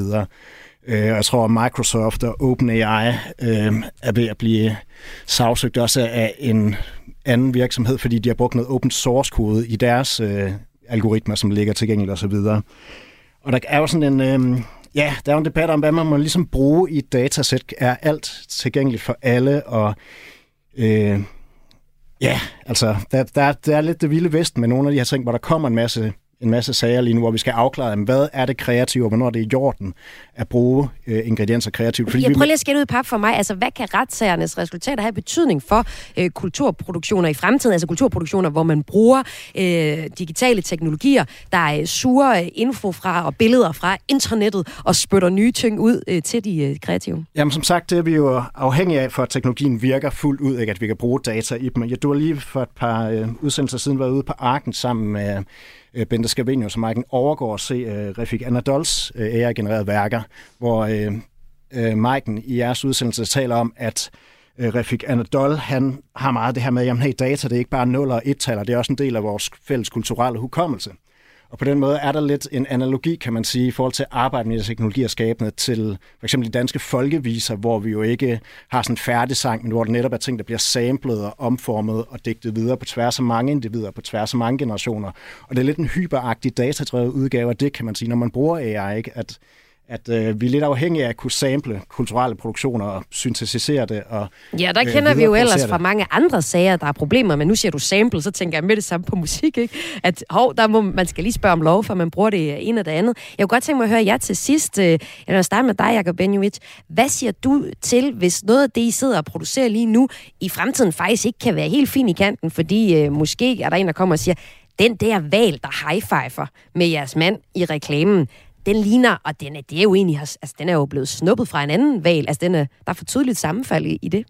Øh, jeg tror, at Microsoft og OpenAI øh, er ved at blive sagsøgt også af en anden virksomhed, fordi de har brugt noget open source kode i deres øh, algoritmer, som ligger tilgængeligt osv. Og der er jo sådan en... Øh, ja, der er jo en debat om, hvad man må ligesom bruge i et datasæt. Er alt tilgængeligt for alle, og... Øh, ja, altså, der, der, der er lidt det vilde vest med nogle af de her ting, hvor der kommer en masse en masse sager lige nu, hvor vi skal afklare, hvad er det kreative, og hvornår er det i jorden at bruge øh, ingredienser kreativt. Fordi jeg prøver lige at skære ud i pap for mig. Altså, hvad kan retssagernes resultater have betydning for øh, kulturproduktioner i fremtiden? Altså kulturproduktioner, hvor man bruger øh, digitale teknologier, der øh, suger info fra og billeder fra internettet og spytter nye ting ud øh, til de øh, kreative? Jamen, som sagt, det er vi jo afhængige af, for at teknologien virker fuldt ud, ikke? at vi kan bruge data i dem. Jeg, du har lige for et par øh, udsendelser siden været ude på Arken sammen med øh, Bente Scavenius og Maiken overgår at se øh, Refik Anadols øh, AI-genererede værker, hvor øh, øh, Maiken i jeres udsendelse taler om, at øh, Refik Anadol, han har meget det her med, at hey, data det er ikke bare 0 og 1-taller, det er også en del af vores fælles kulturelle hukommelse. Og på den måde er der lidt en analogi, kan man sige, i forhold til at arbejde med teknologi og skabende til for eksempel de danske folkeviser, hvor vi jo ikke har sådan en færdig sang, men hvor det netop er ting, der bliver samlet og omformet og digtet videre på tværs af mange individer, på tværs af mange generationer. Og det er lidt en hyperagtig datadrevet udgave af det, kan man sige, når man bruger AI, ikke? at at øh, vi er lidt afhængige af at kunne sample kulturelle produktioner og syntetisere det. Og, ja, der øh, kender vi jo ellers fra mange andre sager, der er problemer, men nu siger du sample, så tænker jeg med det samme på musik, ikke? At hov, der må, man skal lige spørge om lov, for man bruger det en og det andet. Jeg kunne godt tænke mig at høre jer til sidst. Øh, jeg vil starte med dig, Jacob Benjovic. Hvad siger du til, hvis noget af det, I sidder og producerer lige nu, i fremtiden faktisk ikke kan være helt fin i kanten, fordi øh, måske er der en, der kommer og siger, den der valg, der high-fiver med jeres mand i reklamen, den ligner, og den er, det er jo egentlig, altså, den er jo blevet snuppet fra en anden valg. Altså, den er, der er for tydeligt sammenfald i, i det.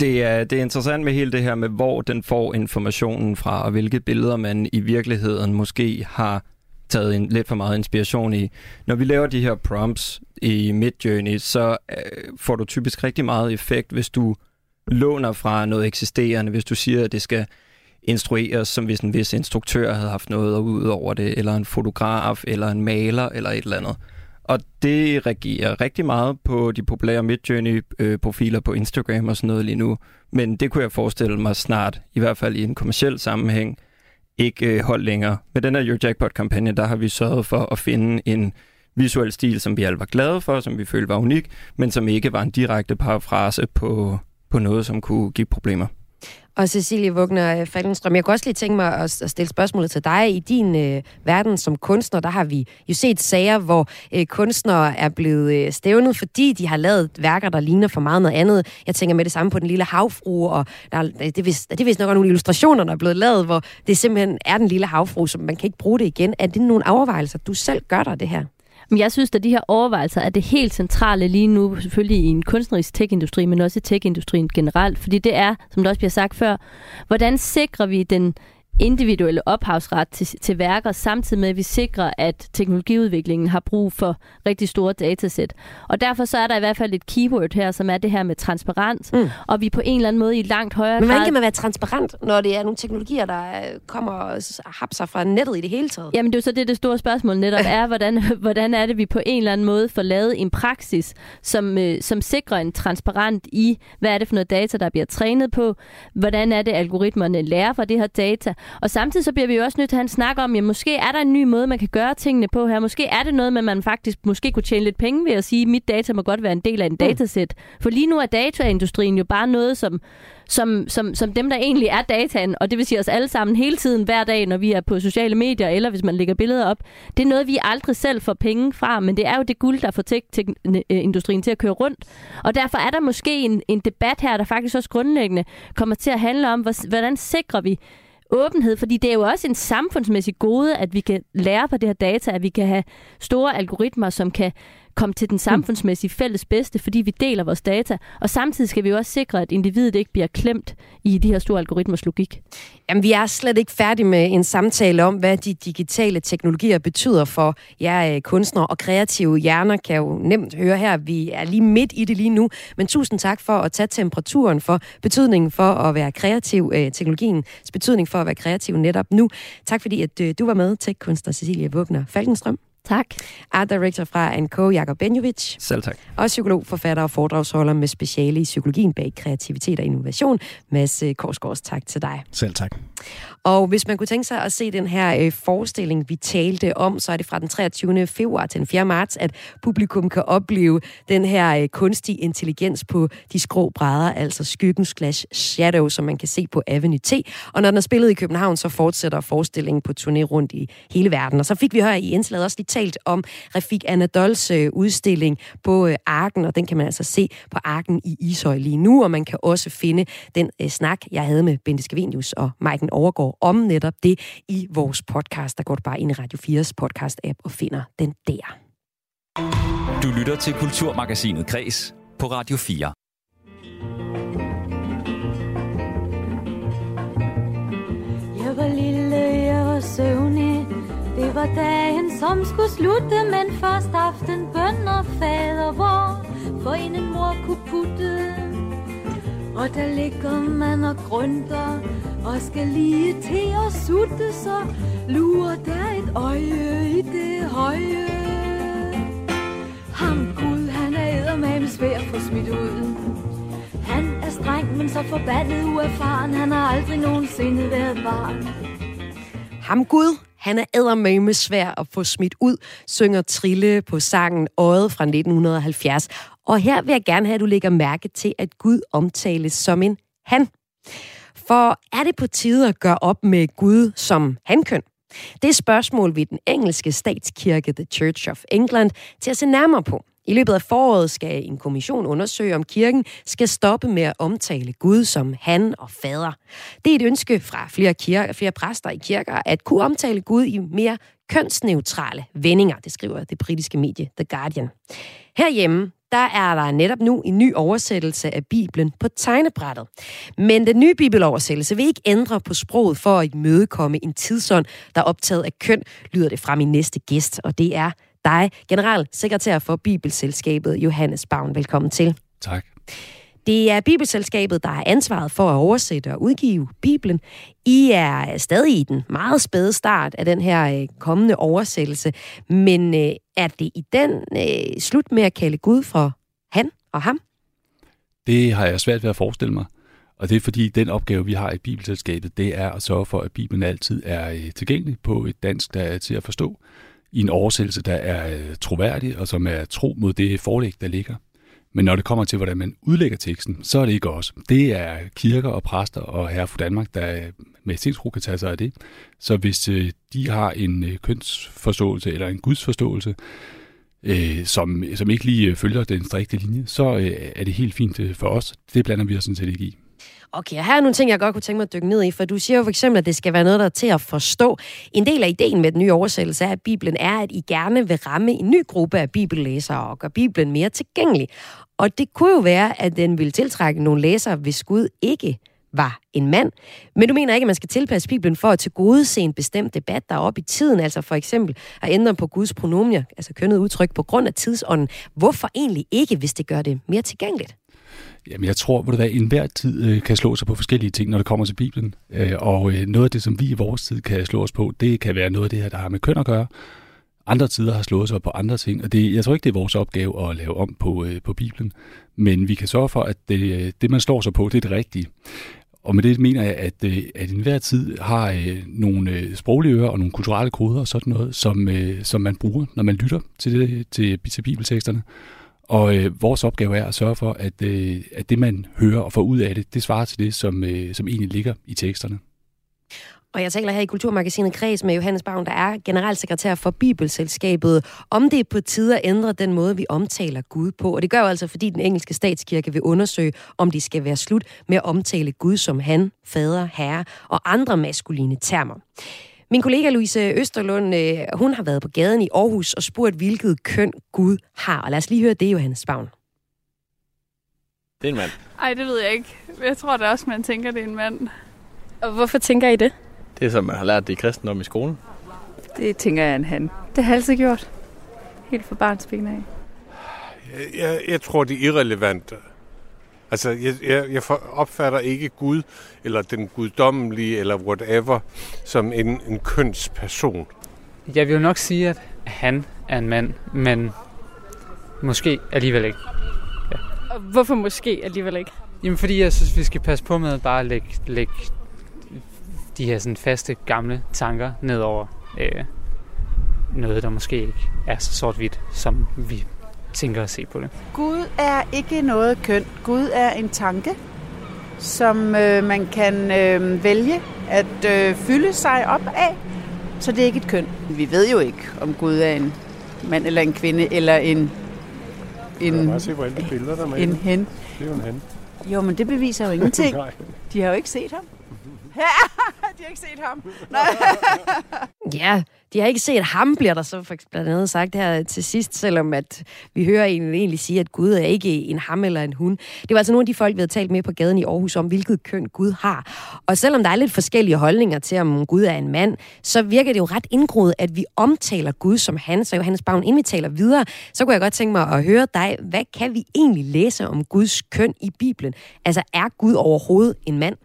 Det er, det er interessant med hele det her med, hvor den får informationen fra, og hvilke billeder man i virkeligheden måske har taget en, lidt for meget inspiration i. Når vi laver de her prompts i Midjourney, så øh, får du typisk rigtig meget effekt, hvis du låner fra noget eksisterende, hvis du siger, at det skal instrueres, som hvis en vis instruktør havde haft noget ud over det, eller en fotograf, eller en maler, eller et eller andet. Og det reagerer rigtig meget på de populære Midjourney-profiler på Instagram og sådan noget lige nu. Men det kunne jeg forestille mig snart, i hvert fald i en kommersiel sammenhæng, ikke øh, hold længere. Med den her Your Jackpot-kampagne, der har vi sørget for at finde en visuel stil, som vi alle var glade for, som vi følte var unik, men som ikke var en direkte parafrase på, på noget, som kunne give problemer. Og Cecilie Wugner øh, Falkenstrøm, jeg kunne også lige tænke mig at, stille spørgsmålet til dig. I din øh, verden som kunstner, der har vi jo set sager, hvor øh, kunstnere er blevet øh, stævnet, fordi de har lavet værker, der ligner for meget noget andet. Jeg tænker med det samme på Den Lille Havfru, og der, det, er vist, det er vist nok nogle illustrationer, der er blevet lavet, hvor det simpelthen er Den Lille Havfru, som man kan ikke bruge det igen. Er det nogle overvejelser, du selv gør dig det her? Men jeg synes, at de her overvejelser er det helt centrale lige nu, selvfølgelig i en kunstnerisk tech-industri, men også i tech-industrien generelt. Fordi det er, som det også bliver sagt før, hvordan sikrer vi den individuelle ophavsret til, til værker, samtidig med, at vi sikrer, at teknologiudviklingen har brug for rigtig store datasæt. Og derfor så er der i hvert fald et keyword her, som er det her med transparens, mm. og vi på en eller anden måde i langt højere Men hvordan grad... kan man være transparent, når det er nogle teknologier, der øh, kommer og hapser fra nettet i det hele taget? Jamen det er jo så det, det store spørgsmål netop er, hvordan, hvordan er det, vi på en eller anden måde får lavet en praksis, som, øh, som sikrer en transparent i, hvad er det for noget data, der bliver trænet på, hvordan er det, algoritmerne lærer fra det her data, og samtidig så bliver vi jo også nødt til at have en snak om, jamen måske er der en ny måde, man kan gøre tingene på her, måske er det noget med, at man faktisk måske kunne tjene lidt penge ved at sige, at mit data må godt være en del af en datasæt, for lige nu er dataindustrien jo bare noget, som som, som, som dem, der egentlig er dataen, og det vil sige os alle sammen hele tiden, hver dag, når vi er på sociale medier, eller hvis man lægger billeder op, det er noget, vi aldrig selv får penge fra, men det er jo det guld, der får tech-industrien til at køre rundt. Og derfor er der måske en, en debat her, der faktisk også grundlæggende kommer til at handle om, hvor- hvordan sikrer vi åbenhed, fordi det er jo også en samfundsmæssig gode, at vi kan lære på det her data, at vi kan have store algoritmer, som kan komme til den samfundsmæssige fælles bedste, fordi vi deler vores data. Og samtidig skal vi jo også sikre, at individet ikke bliver klemt i de her store algoritmers logik. Jamen, vi er slet ikke færdige med en samtale om, hvad de digitale teknologier betyder for jer øh, kunstnere og kreative hjerner, kan jo nemt høre her. Vi er lige midt i det lige nu, men tusind tak for at tage temperaturen for betydningen for at være kreativ, øh, teknologiens betydning for at være kreativ netop nu. Tak fordi, at øh, du var med, tech-kunstner Cecilia Vågner Falkenstrøm. Tak. Art Director fra NK, Jakob Benjovic. Selv tak. Og psykolog, forfatter og foredragsholder med speciale i psykologien bag kreativitet og innovation. Mads øh, Korsgaards, tak til dig. Selv tak. Og hvis man kunne tænke sig at se den her øh, forestilling, vi talte om, så er det fra den 23. februar til den 4. marts, at publikum kan opleve den her øh, kunstige intelligens på de skrå brædder, altså skyggen slash shadow, som man kan se på Avenue T. Og når den er spillet i København, så fortsætter forestillingen på turné rundt i hele verden. Og så fik vi her i indslaget også lige talt om Rafik Anadols øh, udstilling på øh, Arken, og den kan man altså se på Arken i Ishøj lige nu, og man kan også finde den øh, snak, jeg havde med Bente Skavenius og Maiken Overgaard om netop det i vores podcast. Der går du bare ind i Radio 4's podcast-app og finder den der. Du lytter til Kulturmagasinet Kres på Radio 4. Jeg var lille, jeg var søvnig Det var dagen, som skulle slutte Men først aften, bøn og fader Hvor for en en mor kunne putte og der ligger man og grønter Og skal lige til at sutte Så lurer der et øje i det høje Ham Gud, han er eddermame svær at få smidt ud han er streng, men så forbandet uerfaren. Han har aldrig nogensinde været barn. Ham Gud, han er eddermame svær at få smidt ud, synger Trille på sangen Øjet fra 1970. Og her vil jeg gerne have, at du lægger mærke til, at Gud omtales som en han. For er det på tide at gøre op med Gud som hankøn? Det er spørgsmål ved den engelske statskirke The Church of England til at se nærmere på. I løbet af foråret skal en kommission undersøge, om kirken skal stoppe med at omtale Gud som han og fader. Det er et ønske fra flere, kirker, flere præster i kirker at kunne omtale Gud i mere kønsneutrale vendinger, det skriver det britiske medie The Guardian. Herhjemme, der er der netop nu en ny oversættelse af Bibelen på tegnebrættet. Men den nye bibeloversættelse vil ikke ændre på sproget for at imødekomme en tidsånd, der er optaget af køn, lyder det fra min næste gæst, og det er dig, generalsekretær for Bibelselskabet, Johannes Bavn. Velkommen til. Tak. Det er Bibelselskabet, der har ansvaret for at oversætte og udgive Bibelen. I er stadig i den meget spæde start af den her øh, kommende oversættelse, men øh, er det i den øh, slut med at kalde Gud for han og ham? Det har jeg svært ved at forestille mig. Og det er fordi, den opgave, vi har i Bibelselskabet, det er at sørge for, at Bibelen altid er øh, tilgængelig på et dansk, der er til at forstå, i en oversættelse, der er troværdig og som er tro mod det forlæg, der ligger. Men når det kommer til, hvordan man udlægger teksten, så er det ikke os. Det er kirker og præster og herre for Danmark, der med sindsro kan tage sig af det. Så hvis øh, de har en øh, kønsforståelse eller en gudsforståelse, øh, som, som ikke lige øh, følger den strikte linje, så øh, er det helt fint for os. Det blander vi os sådan set ikke i. Okay, og her er nogle ting, jeg godt kunne tænke mig at dykke ned i, for du siger jo for eksempel, at det skal være noget, der er til at forstå. En del af ideen med den nye oversættelse af Bibelen er, at I gerne vil ramme en ny gruppe af bibellæsere og gøre Bibelen mere tilgængelig. Og det kunne jo være, at den ville tiltrække nogle læsere, hvis Gud ikke var en mand. Men du mener ikke, at man skal tilpasse Bibelen for at tilgodese en bestemt debat, der er oppe i tiden, altså for eksempel at ændre på Guds pronomier, altså kønnet udtryk, på grund af tidsånden. Hvorfor egentlig ikke, hvis det gør det mere tilgængeligt? Jamen, jeg tror, at enhver tid øh, kan slå sig på forskellige ting, når det kommer til Bibelen. Øh, og øh, noget af det, som vi i vores tid kan slå os på, det kan være noget af det her, der har med køn at gøre. Andre tider har slået sig på andre ting, og det, jeg tror ikke, det er vores opgave at lave om på, øh, på Bibelen. Men vi kan sørge for, at det, øh, det, man slår sig på, det er det rigtige. Og med det mener jeg, at, øh, at enhver tid har øh, nogle øh, sproglige ører og nogle kulturelle koder og sådan noget, som, øh, som man bruger, når man lytter til, det, til, til bibelteksterne. Og øh, vores opgave er at sørge for, at, øh, at det, man hører og får ud af det, det svarer til det, som, øh, som egentlig ligger i teksterne. Og jeg taler her i Kulturmagasinet Kreds med Johannes Bavn, der er generalsekretær for Bibelselskabet, om det er på tide at ændre den måde, vi omtaler Gud på. Og det gør jo altså, fordi den engelske statskirke vil undersøge, om det skal være slut med at omtale Gud som han, fader, herre og andre maskuline termer. Min kollega Louise Østerlund, øh, hun har været på gaden i Aarhus og spurgt, hvilket køn Gud har. Og lad os lige høre det, Johannes Bavn. Det er en mand. Ej, det ved jeg ikke. Jeg tror da også, man tænker, det er en mand. Og hvorfor tænker I det? Det er som man har lært det i kristendom i skolen. Det tænker jeg er en han. Det har jeg altid gjort. Helt fra barns ben af. Jeg, jeg, jeg tror, det er irrelevant. Altså, jeg, jeg, jeg opfatter ikke Gud, eller den guddommelige, eller whatever, som en, en kønsperson. Jeg vil jo nok sige, at han er en mand, men måske alligevel ikke. Ja. Og hvorfor måske alligevel ikke? Jamen, fordi jeg synes, vi skal passe på med at bare lægge, lægge de her sådan faste, gamle tanker ned over øh, noget, der måske ikke er så sort-hvidt, som vi tænker at se på det. Gud er ikke noget køn. Gud er en tanke, som øh, man kan øh, vælge at øh, fylde sig op af. Så det er ikke et køn. Vi ved jo ikke, om Gud er en mand eller en kvinde eller en en, bare se på alle de billeder, der er en hen. Det er jo en hen. Jo, men det beviser jo ingenting. De har jo ikke set ham. de har ikke set ham. Nej. ja, de har ikke set ham, bliver der så for blandt andet sagt her til sidst, selvom at vi hører en egentlig sige, at Gud er ikke en ham eller en hun. Det var altså nogle af de folk, vi havde talt med på gaden i Aarhus om, hvilket køn Gud har. Og selvom der er lidt forskellige holdninger til, om Gud er en mand, så virker det jo ret indgroet, at vi omtaler Gud som han. Så Johannes Bavn, inden vi taler videre, så kunne jeg godt tænke mig at høre dig, hvad kan vi egentlig læse om Guds køn i Bibelen? Altså, er Gud overhovedet en mand?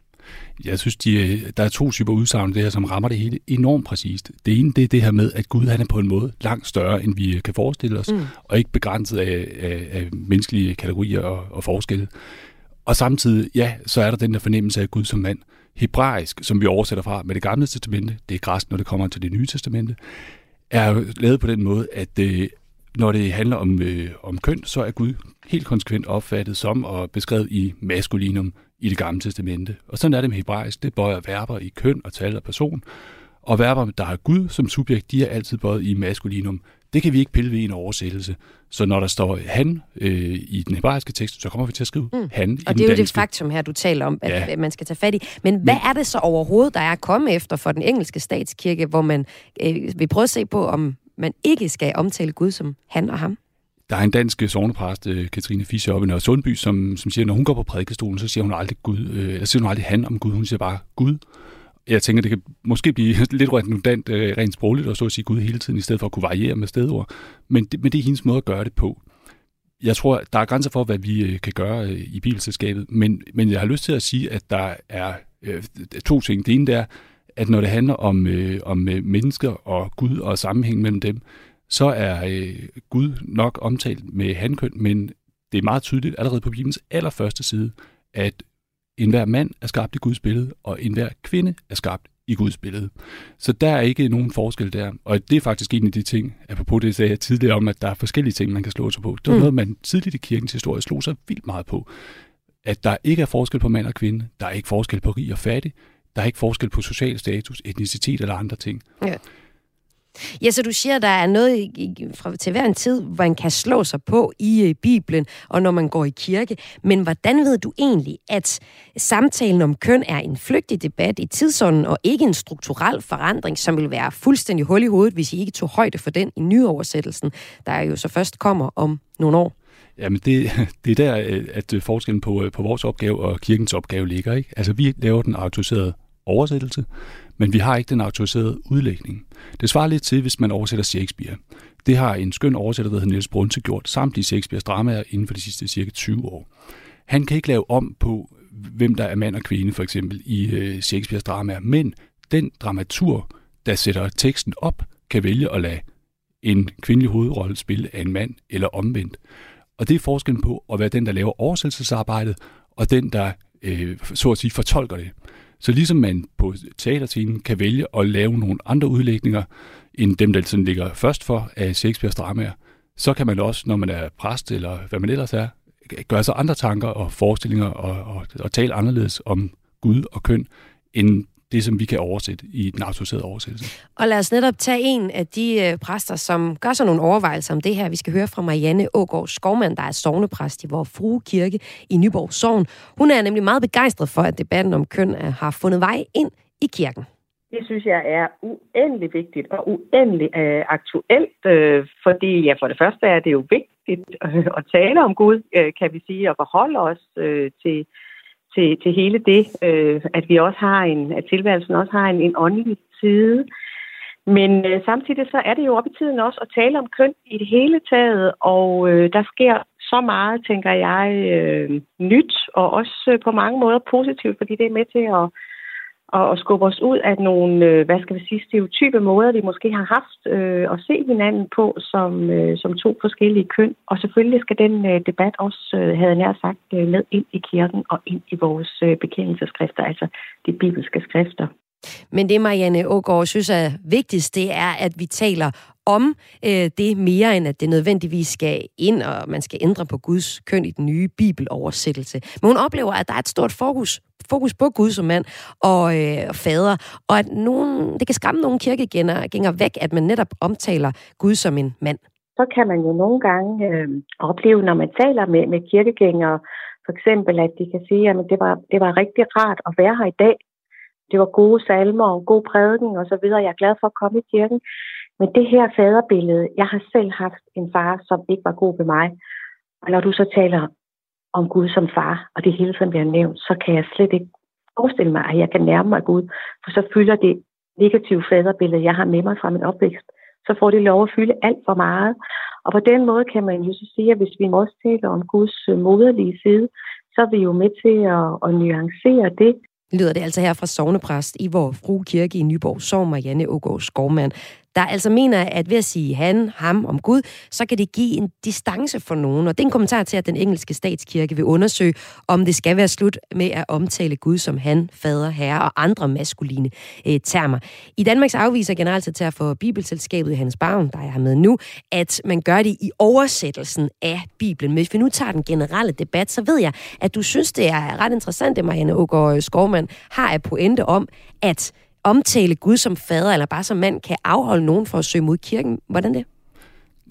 Jeg synes, de, der er to typer udsagn det her, som rammer det hele enormt præcist. Det ene, det er det her med, at Gud han er på en måde langt større, end vi kan forestille os, mm. og ikke begrænset af, af, af menneskelige kategorier og, og forskelle. Og samtidig, ja, så er der den der fornemmelse af Gud som mand. Hebraisk, som vi oversætter fra med det gamle testamente, det er græsk, når det kommer til det nye testamente, er lavet på den måde, at øh, når det handler om, øh, om køn, så er Gud helt konsekvent opfattet som og beskrevet i maskulinum, i det gamle testamente. Og sådan er det med hebraisk. Det bøjer verber i køn og tal og person. Og verber, der har Gud som subjekt, de er altid bøjet i maskulinum. Det kan vi ikke pille ved i en oversættelse. Så når der står han øh, i den hebraiske tekst, så kommer vi til at skrive mm. han i Og det er jo danske. det faktum her, du taler om, at ja. man skal tage fat i. Men hvad Men, er det så overhovedet, der er kommet efter for den engelske statskirke, hvor man øh, vil prøve at se på, om man ikke skal omtale Gud som han og ham? Der er en dansk sovnepræst, øh, Katrine Fischer, oppe i Nørre Sundby, som, som siger, at når hun går på prædikestolen, så siger hun aldrig Gud, øh, eller siger hun aldrig han om Gud, hun siger bare Gud. Jeg tænker, det kan måske blive lidt redundant øh, rent sprogligt at så at sige Gud hele tiden, i stedet for at kunne variere med stedord. Men det, men det er hendes måde at gøre det på. Jeg tror, der er grænser for, hvad vi kan gøre i bilselskabet, men, men jeg har lyst til at sige, at der er øh, to ting. Det ene er, at når det handler om, øh, om mennesker og Gud og sammenhæng mellem dem, så er øh, Gud nok omtalt med hankøn, men det er meget tydeligt allerede på Bibelens allerførste side, at enhver mand er skabt i Guds billede, og enhver kvinde er skabt i Guds billede. Så der er ikke nogen forskel der. Og det er faktisk en af de ting, apropos det sagde jeg tidligere om, at der er forskellige ting, man kan slå sig på. Det var mm. noget, man tidligt i kirkens historie slog sig vildt meget på. At der ikke er forskel på mand og kvinde. Der er ikke forskel på rig og fattig. Der er ikke forskel på social status, etnicitet eller andre ting. Ja. Ja, så du siger, at der er noget fra, til hver en tid, hvor man kan slå sig på i uh, Bibelen, og når man går i kirke. Men hvordan ved du egentlig, at samtalen om køn er en flygtig debat i tidsånden, og ikke en strukturel forandring, som vil være fuldstændig hul i hovedet, hvis I ikke tog højde for den i nyoversættelsen, der jo så først kommer om nogle år? Jamen, det, det er der, øh, at øh, forskellen på, på vores opgave og kirkens opgave ligger. Ikke? Altså, vi laver den autoriserede oversættelse, men vi har ikke den autoriserede udlægning. Det svarer lidt til, hvis man oversætter Shakespeare. Det har en skøn oversætter, der hedder Niels Brunse, gjort samtlige Shakespeares dramaer inden for de sidste cirka 20 år. Han kan ikke lave om på, hvem der er mand og kvinde, for eksempel, i øh, Shakespeares dramaer, men den dramatur, der sætter teksten op, kan vælge at lade en kvindelig hovedrolle spille af en mand eller omvendt. Og det er forskellen på at være den, der laver oversættelsesarbejdet, og den, der øh, så at sige fortolker det. Så ligesom man på teaterscenen kan vælge at lave nogle andre udlægninger, end dem, der sådan ligger først for af Shakespeares dramaer, så kan man også, når man er præst eller hvad man ellers er, gøre sig andre tanker og forestillinger og, og, og tale anderledes om Gud og køn, end det, som vi kan oversætte i den autoriserede oversættelse. Og lad os netop tage en af de øh, præster, som gør sig nogle overvejelser om det her. Vi skal høre fra Marianne Ågaard Skovmand, der er sovnepræst i vores frue kirke i Nyborg Sogn. Hun er nemlig meget begejstret for, at debatten om køn øh, har fundet vej ind i kirken. Det synes jeg er uendelig vigtigt og uendelig øh, aktuelt, øh, fordi ja, for det første er det jo vigtigt øh, at tale om Gud, øh, kan vi sige, og forholde os øh, til, til, til hele det, øh, at vi også har en, at tilværelsen også har en, en åndelig side. Men øh, samtidig så er det jo op i tiden også at tale om køn i det hele taget, og øh, der sker så meget, tænker jeg, øh, nyt, og også øh, på mange måder positivt, fordi det er med til at og, og skubbe os ud af nogle, øh, hvad skal vi sige, stereotype måder, vi måske har haft øh, at se hinanden på som, øh, som to forskellige køn. Og selvfølgelig skal den øh, debat også, øh, havde nær sagt, øh, med ind i kirken og ind i vores øh, bekendelseskrifter, altså de bibelske skrifter. Men det, Marianne Ågaard synes er vigtigst, det er, at vi taler om øh, det mere, end at det nødvendigvis skal ind, og man skal ændre på Guds køn i den nye bibeloversættelse. Men hun oplever, at der er et stort fokus, fokus på Gud som mand og øh, fader, og at nogen, det kan skræmme nogle kirkegængere væk, at man netop omtaler Gud som en mand. Så kan man jo nogle gange øh, opleve, når man taler med, med kirkegængere, for eksempel, at de kan sige, at det var, det var rigtig rart at være her i dag, det var gode salmer og god prædiken og så videre. Jeg er glad for at komme i kirken. Men det her faderbillede, jeg har selv haft en far, som ikke var god ved mig. Og når du så taler om Gud som far, og det hele tiden bliver nævnt, så kan jeg slet ikke forestille mig, at jeg kan nærme mig Gud. For så fylder det negative faderbillede, jeg har med mig fra min opvækst, så får det lov at fylde alt for meget. Og på den måde kan man jo så sige, at hvis vi også taler om Guds øh, moderlige side, så er vi jo med til at, at nuancere det, lyder det altså her fra Sognepræst i vor Fru Kirke i Nyborg Sogn, Marianne Ågaard Skovmand der altså mener, at ved at sige han, ham om Gud, så kan det give en distance for nogen. Og det er en kommentar til, at den engelske statskirke vil undersøge, om det skal være slut med at omtale Gud som han, fader, herre og andre maskuline øh, termer. I Danmarks afviser generalsekretær for Bibelselskabet Hans Bavn, der er her med nu, at man gør det i oversættelsen af Bibelen. Men hvis vi nu tager den generelle debat, så ved jeg, at du synes, det er ret interessant, det Marianne Ågaard Skovmand har et pointe om, at omtale Gud som fader eller bare som mand kan afholde nogen fra at søge mod kirken. Hvordan det?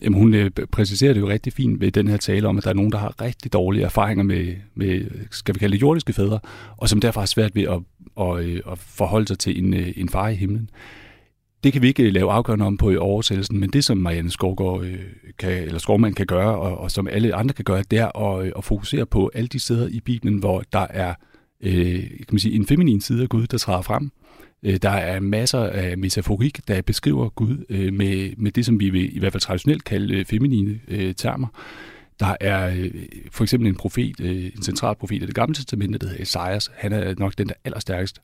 Jamen, hun øh, præciserer det jo rigtig fint ved den her tale om, at der er nogen, der har rigtig dårlige erfaringer med, med skal vi kalde det jordiske fædre, og som derfor har svært ved at, at, øh, at forholde sig til en, øh, en far i himlen. Det kan vi ikke øh, lave afgørende om på i oversættelsen, men det, som Marianne Skovgaard kan, eller Skovmand kan gøre, og, og som alle andre kan gøre, det er at, at fokusere på alle de steder i Bibelen, hvor der er øh, kan man sige, en feminin side af Gud, der træder frem, Mm Øh, der er masser af metaforik, der beskriver Gud øh, med, med det, som vi vil i hvert fald traditionelt kalde øh, feminine øh, termer. Der er øh, for eksempel en profet, en central profet af det gamle testamente, der hedder Esajas. Han er nok den, der allerstærkest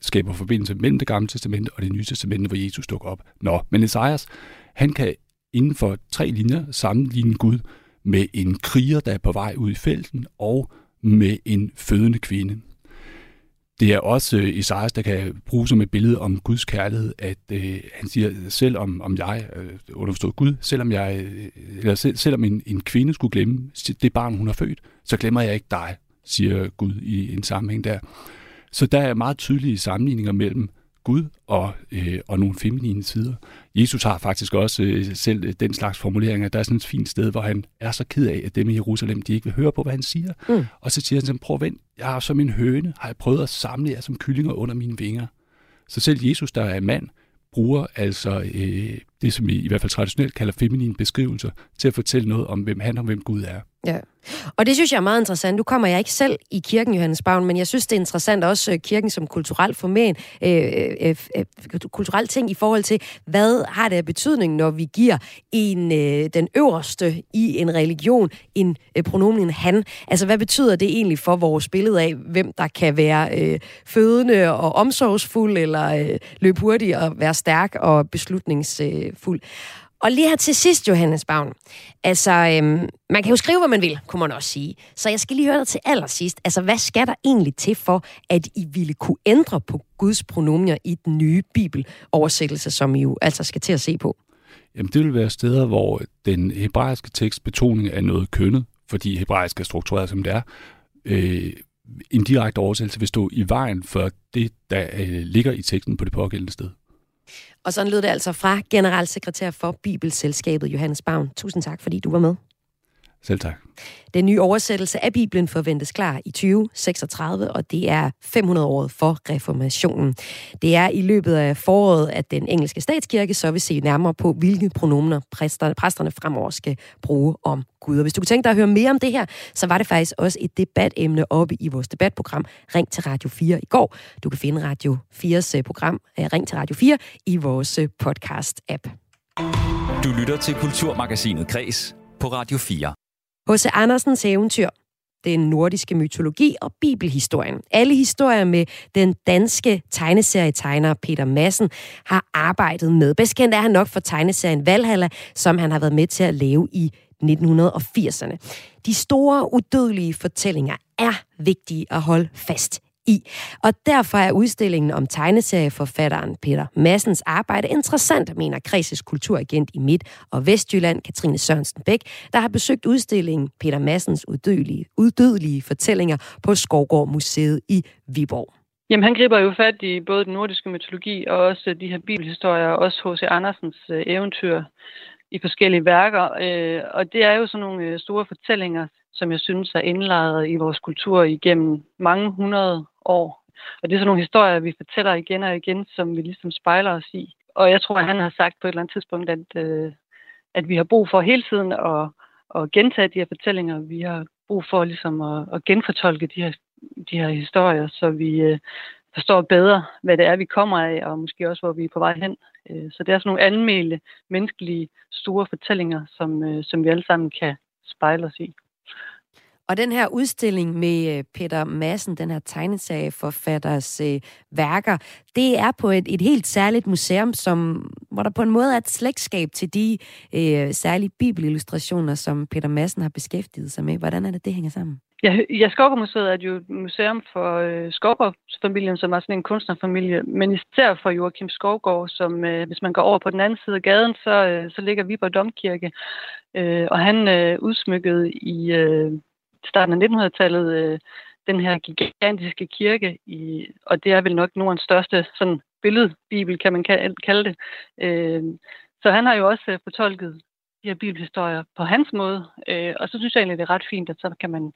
skaber forbindelse mellem det gamle testamente og det nye testamente, hvor Jesus dukker op. Nå, men Esajas, han kan inden for tre linjer sammenligne Gud med en kriger, der er på vej ud i felten, og med en fødende kvinde. Det er også øh, Isaias, der kan bruge som et billede om Guds kærlighed, at øh, han siger, selv om, om jeg, øh, underforstået Gud, selvom, jeg, øh, eller selv, selvom en, en kvinde skulle glemme det barn, hun har født, så glemmer jeg ikke dig, siger Gud i en sammenhæng der. Så der er meget tydelige sammenligninger mellem Gud og, øh, og nogle feminine sider. Jesus har faktisk også øh, selv den slags formuleringer. Der er sådan et fint sted, hvor han er så ked af, at dem i Jerusalem, de ikke vil høre på, hvad han siger. Mm. Og så siger han sådan, prøv at vent, jeg har som en høne, har jeg prøvet at samle jer som kyllinger under mine vinger. Så selv Jesus, der er mand, bruger altså øh, det, som vi i hvert fald traditionelt kalder feminine beskrivelser, til at fortælle noget om, hvem han og hvem Gud er. Ja. Og det synes jeg er meget interessant. Nu kommer jeg ikke selv i kirken, Johannes Bavn, men jeg synes, det er interessant også øh, kirken som kulturel formen, øh, øh, øh, kulturel ting i forhold til, hvad har det af betydning, når vi giver en, øh, den øverste i en religion en øh, pronomen han. Altså, hvad betyder det egentlig for vores billede af, hvem der kan være øh, fødende og omsorgsfuld, eller øh, løbe hurtigt og være stærk og beslutningsfuld? Og lige her til sidst, Johannes Bavn. Altså, øhm, man kan jo skrive, hvad man vil, kunne man også sige. Så jeg skal lige høre dig til allersidst. Altså, hvad skal der egentlig til for, at I ville kunne ændre på Guds pronomier i den nye bibeloversættelse, som I jo altså skal til at se på? Jamen, det vil være steder, hvor den hebraiske tekst betoning er noget kønnet, fordi hebraisk er struktureret, som det er. Øh, en direkte oversættelse vil stå i vejen for det, der øh, ligger i teksten på det pågældende sted. Og sådan lød det altså fra generalsekretær for Bibelselskabet, Johannes Bavn. Tusind tak, fordi du var med. Selv tak. Den nye oversættelse af Bibelen forventes klar i 2036, og det er 500 år for reformationen. Det er i løbet af foråret, at den engelske statskirke så vil se nærmere på, hvilke pronomener præsterne, præsterne fremover skal bruge om Gud. Og hvis du kunne tænke dig at høre mere om det her, så var det faktisk også et debatemne oppe i vores debatprogram Ring til Radio 4 i går. Du kan finde Radio 4's øh, program øh, Ring til Radio 4 i vores øh, podcast-app. Du lytter til Kulturmagasinet Kres på Radio 4. H.C. Andersens eventyr, den nordiske mytologi og bibelhistorien. Alle historier med den danske tegneserietegner Peter Madsen har arbejdet med. Bedst kendt er han nok for tegneserien Valhalla, som han har været med til at lave i 1980'erne. De store, udødelige fortællinger er vigtige at holde fast i. Og derfor er udstillingen om tegneserieforfatteren Peter Massens arbejde interessant, mener Kreses kulturagent i Midt- og Vestjylland, Katrine Sørensen Bæk, der har besøgt udstillingen Peter Massens uddødelige, uddødelige fortællinger på Skovgård Museet i Viborg. Jamen, han griber jo fat i både den nordiske mytologi og også de her bibelhistorier, og også H.C. Andersens øh, eventyr i forskellige værker. Øh, og det er jo sådan nogle øh, store fortællinger, som jeg synes er indlejret i vores kultur igennem mange hundrede år. Og det er sådan nogle historier, vi fortæller igen og igen, som vi ligesom spejler os i. Og jeg tror, at han har sagt på et eller andet tidspunkt, at, øh, at vi har brug for hele tiden at, at gentage de her fortællinger. Vi har brug for ligesom at, at genfortolke de her, de her historier, så vi øh, forstår bedre, hvad det er, vi kommer af, og måske også, hvor vi er på vej hen. Øh, så det er sådan nogle anmeldte, menneskelige, store fortællinger, som, øh, som vi alle sammen kan spejle os i. Og den her udstilling med øh, Peter Madsen, den her tegneserieforfatters øh, værker, det er på et, et helt særligt museum, som, hvor der på en måde er et slægtskab til de øh, særlige bibelillustrationer, som Peter Madsen har beskæftiget sig med. Hvordan er det, det hænger sammen? Ja, ja Skovgård-museet er jo et museum for øh, Skovgård-familien, som er sådan en kunstnerfamilie, men især for Joachim Skovgård, som øh, hvis man går over på den anden side af gaden, så, øh, så ligger Viborg Domkirke, øh, og han øh, udsmykkede i øh, starten af 1900-tallet øh, den her gigantiske kirke, i, og det er vel nok Nordens største sådan, billedbibel, kan man kalde det. Øh, så han har jo også øh, fortolket de her bibelhistorier på hans måde, øh, og så synes jeg egentlig, det er ret fint, at så kan man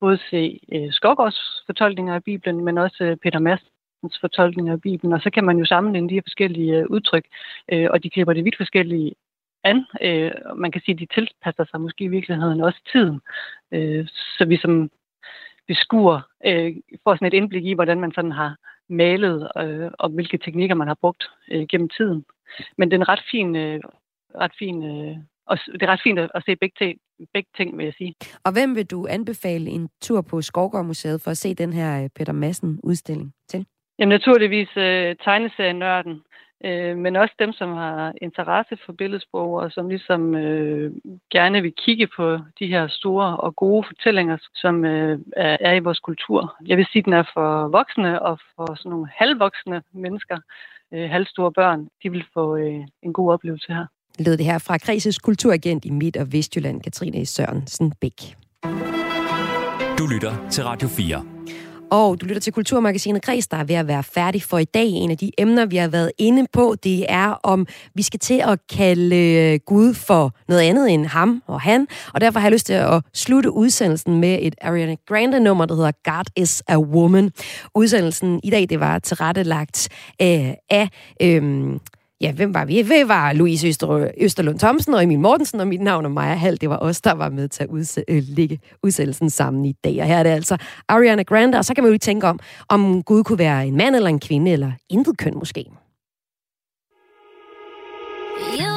både se øh, Skogårds fortolkninger af Bibelen, men også øh, Peter Madsens fortolkninger af Bibelen, og så kan man jo sammenligne de her forskellige øh, udtryk, øh, og de griber det vidt forskellige an. Øh, man kan sige, at de tilpasser sig måske i virkeligheden også tiden. Øh, så vi som beskuer øh, får sådan et indblik i, hvordan man sådan har malet, øh, og hvilke teknikker man har brugt øh, gennem tiden. Men det er en ret fin, øh, ret fin øh, og det er ret fint at se begge ting, begge ting, vil jeg sige. Og hvem vil du anbefale en tur på Skovgård Museet for at se den her øh, Peter Madsen udstilling til? Jamen naturligvis øh, tegneserienørden, øh, men også dem, som har interesse for billedsprog, og som ligesom øh, gerne vil kigge på de her store og gode fortællinger, som øh, er, er i vores kultur. Jeg vil sige, at den er for voksne og for sådan nogle halvvoksne mennesker, øh, halvstore børn. De vil få øh, en god oplevelse her. Lød det her fra Kreses kulturagent i Midt- og Vestjylland, Katrine Sørensen Bæk. Du lytter til Radio 4. Og du lytter til Kulturmagasinet Græs, der er ved at være færdig for i dag. En af de emner, vi har været inde på, det er, om vi skal til at kalde øh, Gud for noget andet end ham og han. Og derfor har jeg lyst til at slutte udsendelsen med et Ariana Grande-nummer, der hedder God is a Woman. Udsendelsen i dag, det var tilrettelagt øh, af... Øh, ja, hvem var vi? Vi var Louise Øster, Østerlund Thomsen og Emil Mortensen, og mit navn er Maja Hall. Det var os, der var med til at udse, øh, lægge udsendelsen sammen i dag. Og her er det altså Ariana Grande, og så kan man jo lige tænke om, om Gud kunne være en mand eller en kvinde, eller intet køn måske. You,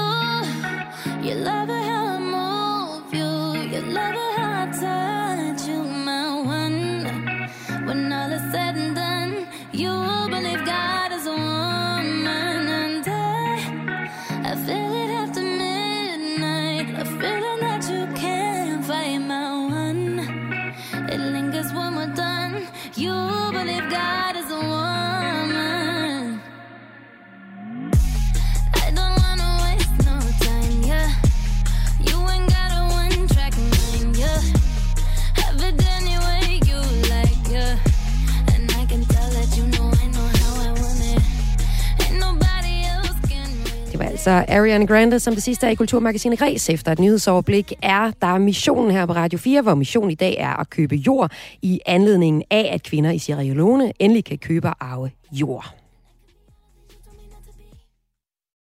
altså Ariana Grande, som det sidste er i Kulturmagasinet Ræs. Efter et nyhedsoverblik er der missionen her på Radio 4, hvor missionen i dag er at købe jord i anledningen af, at kvinder i Sierra Leone endelig kan købe og arve jord.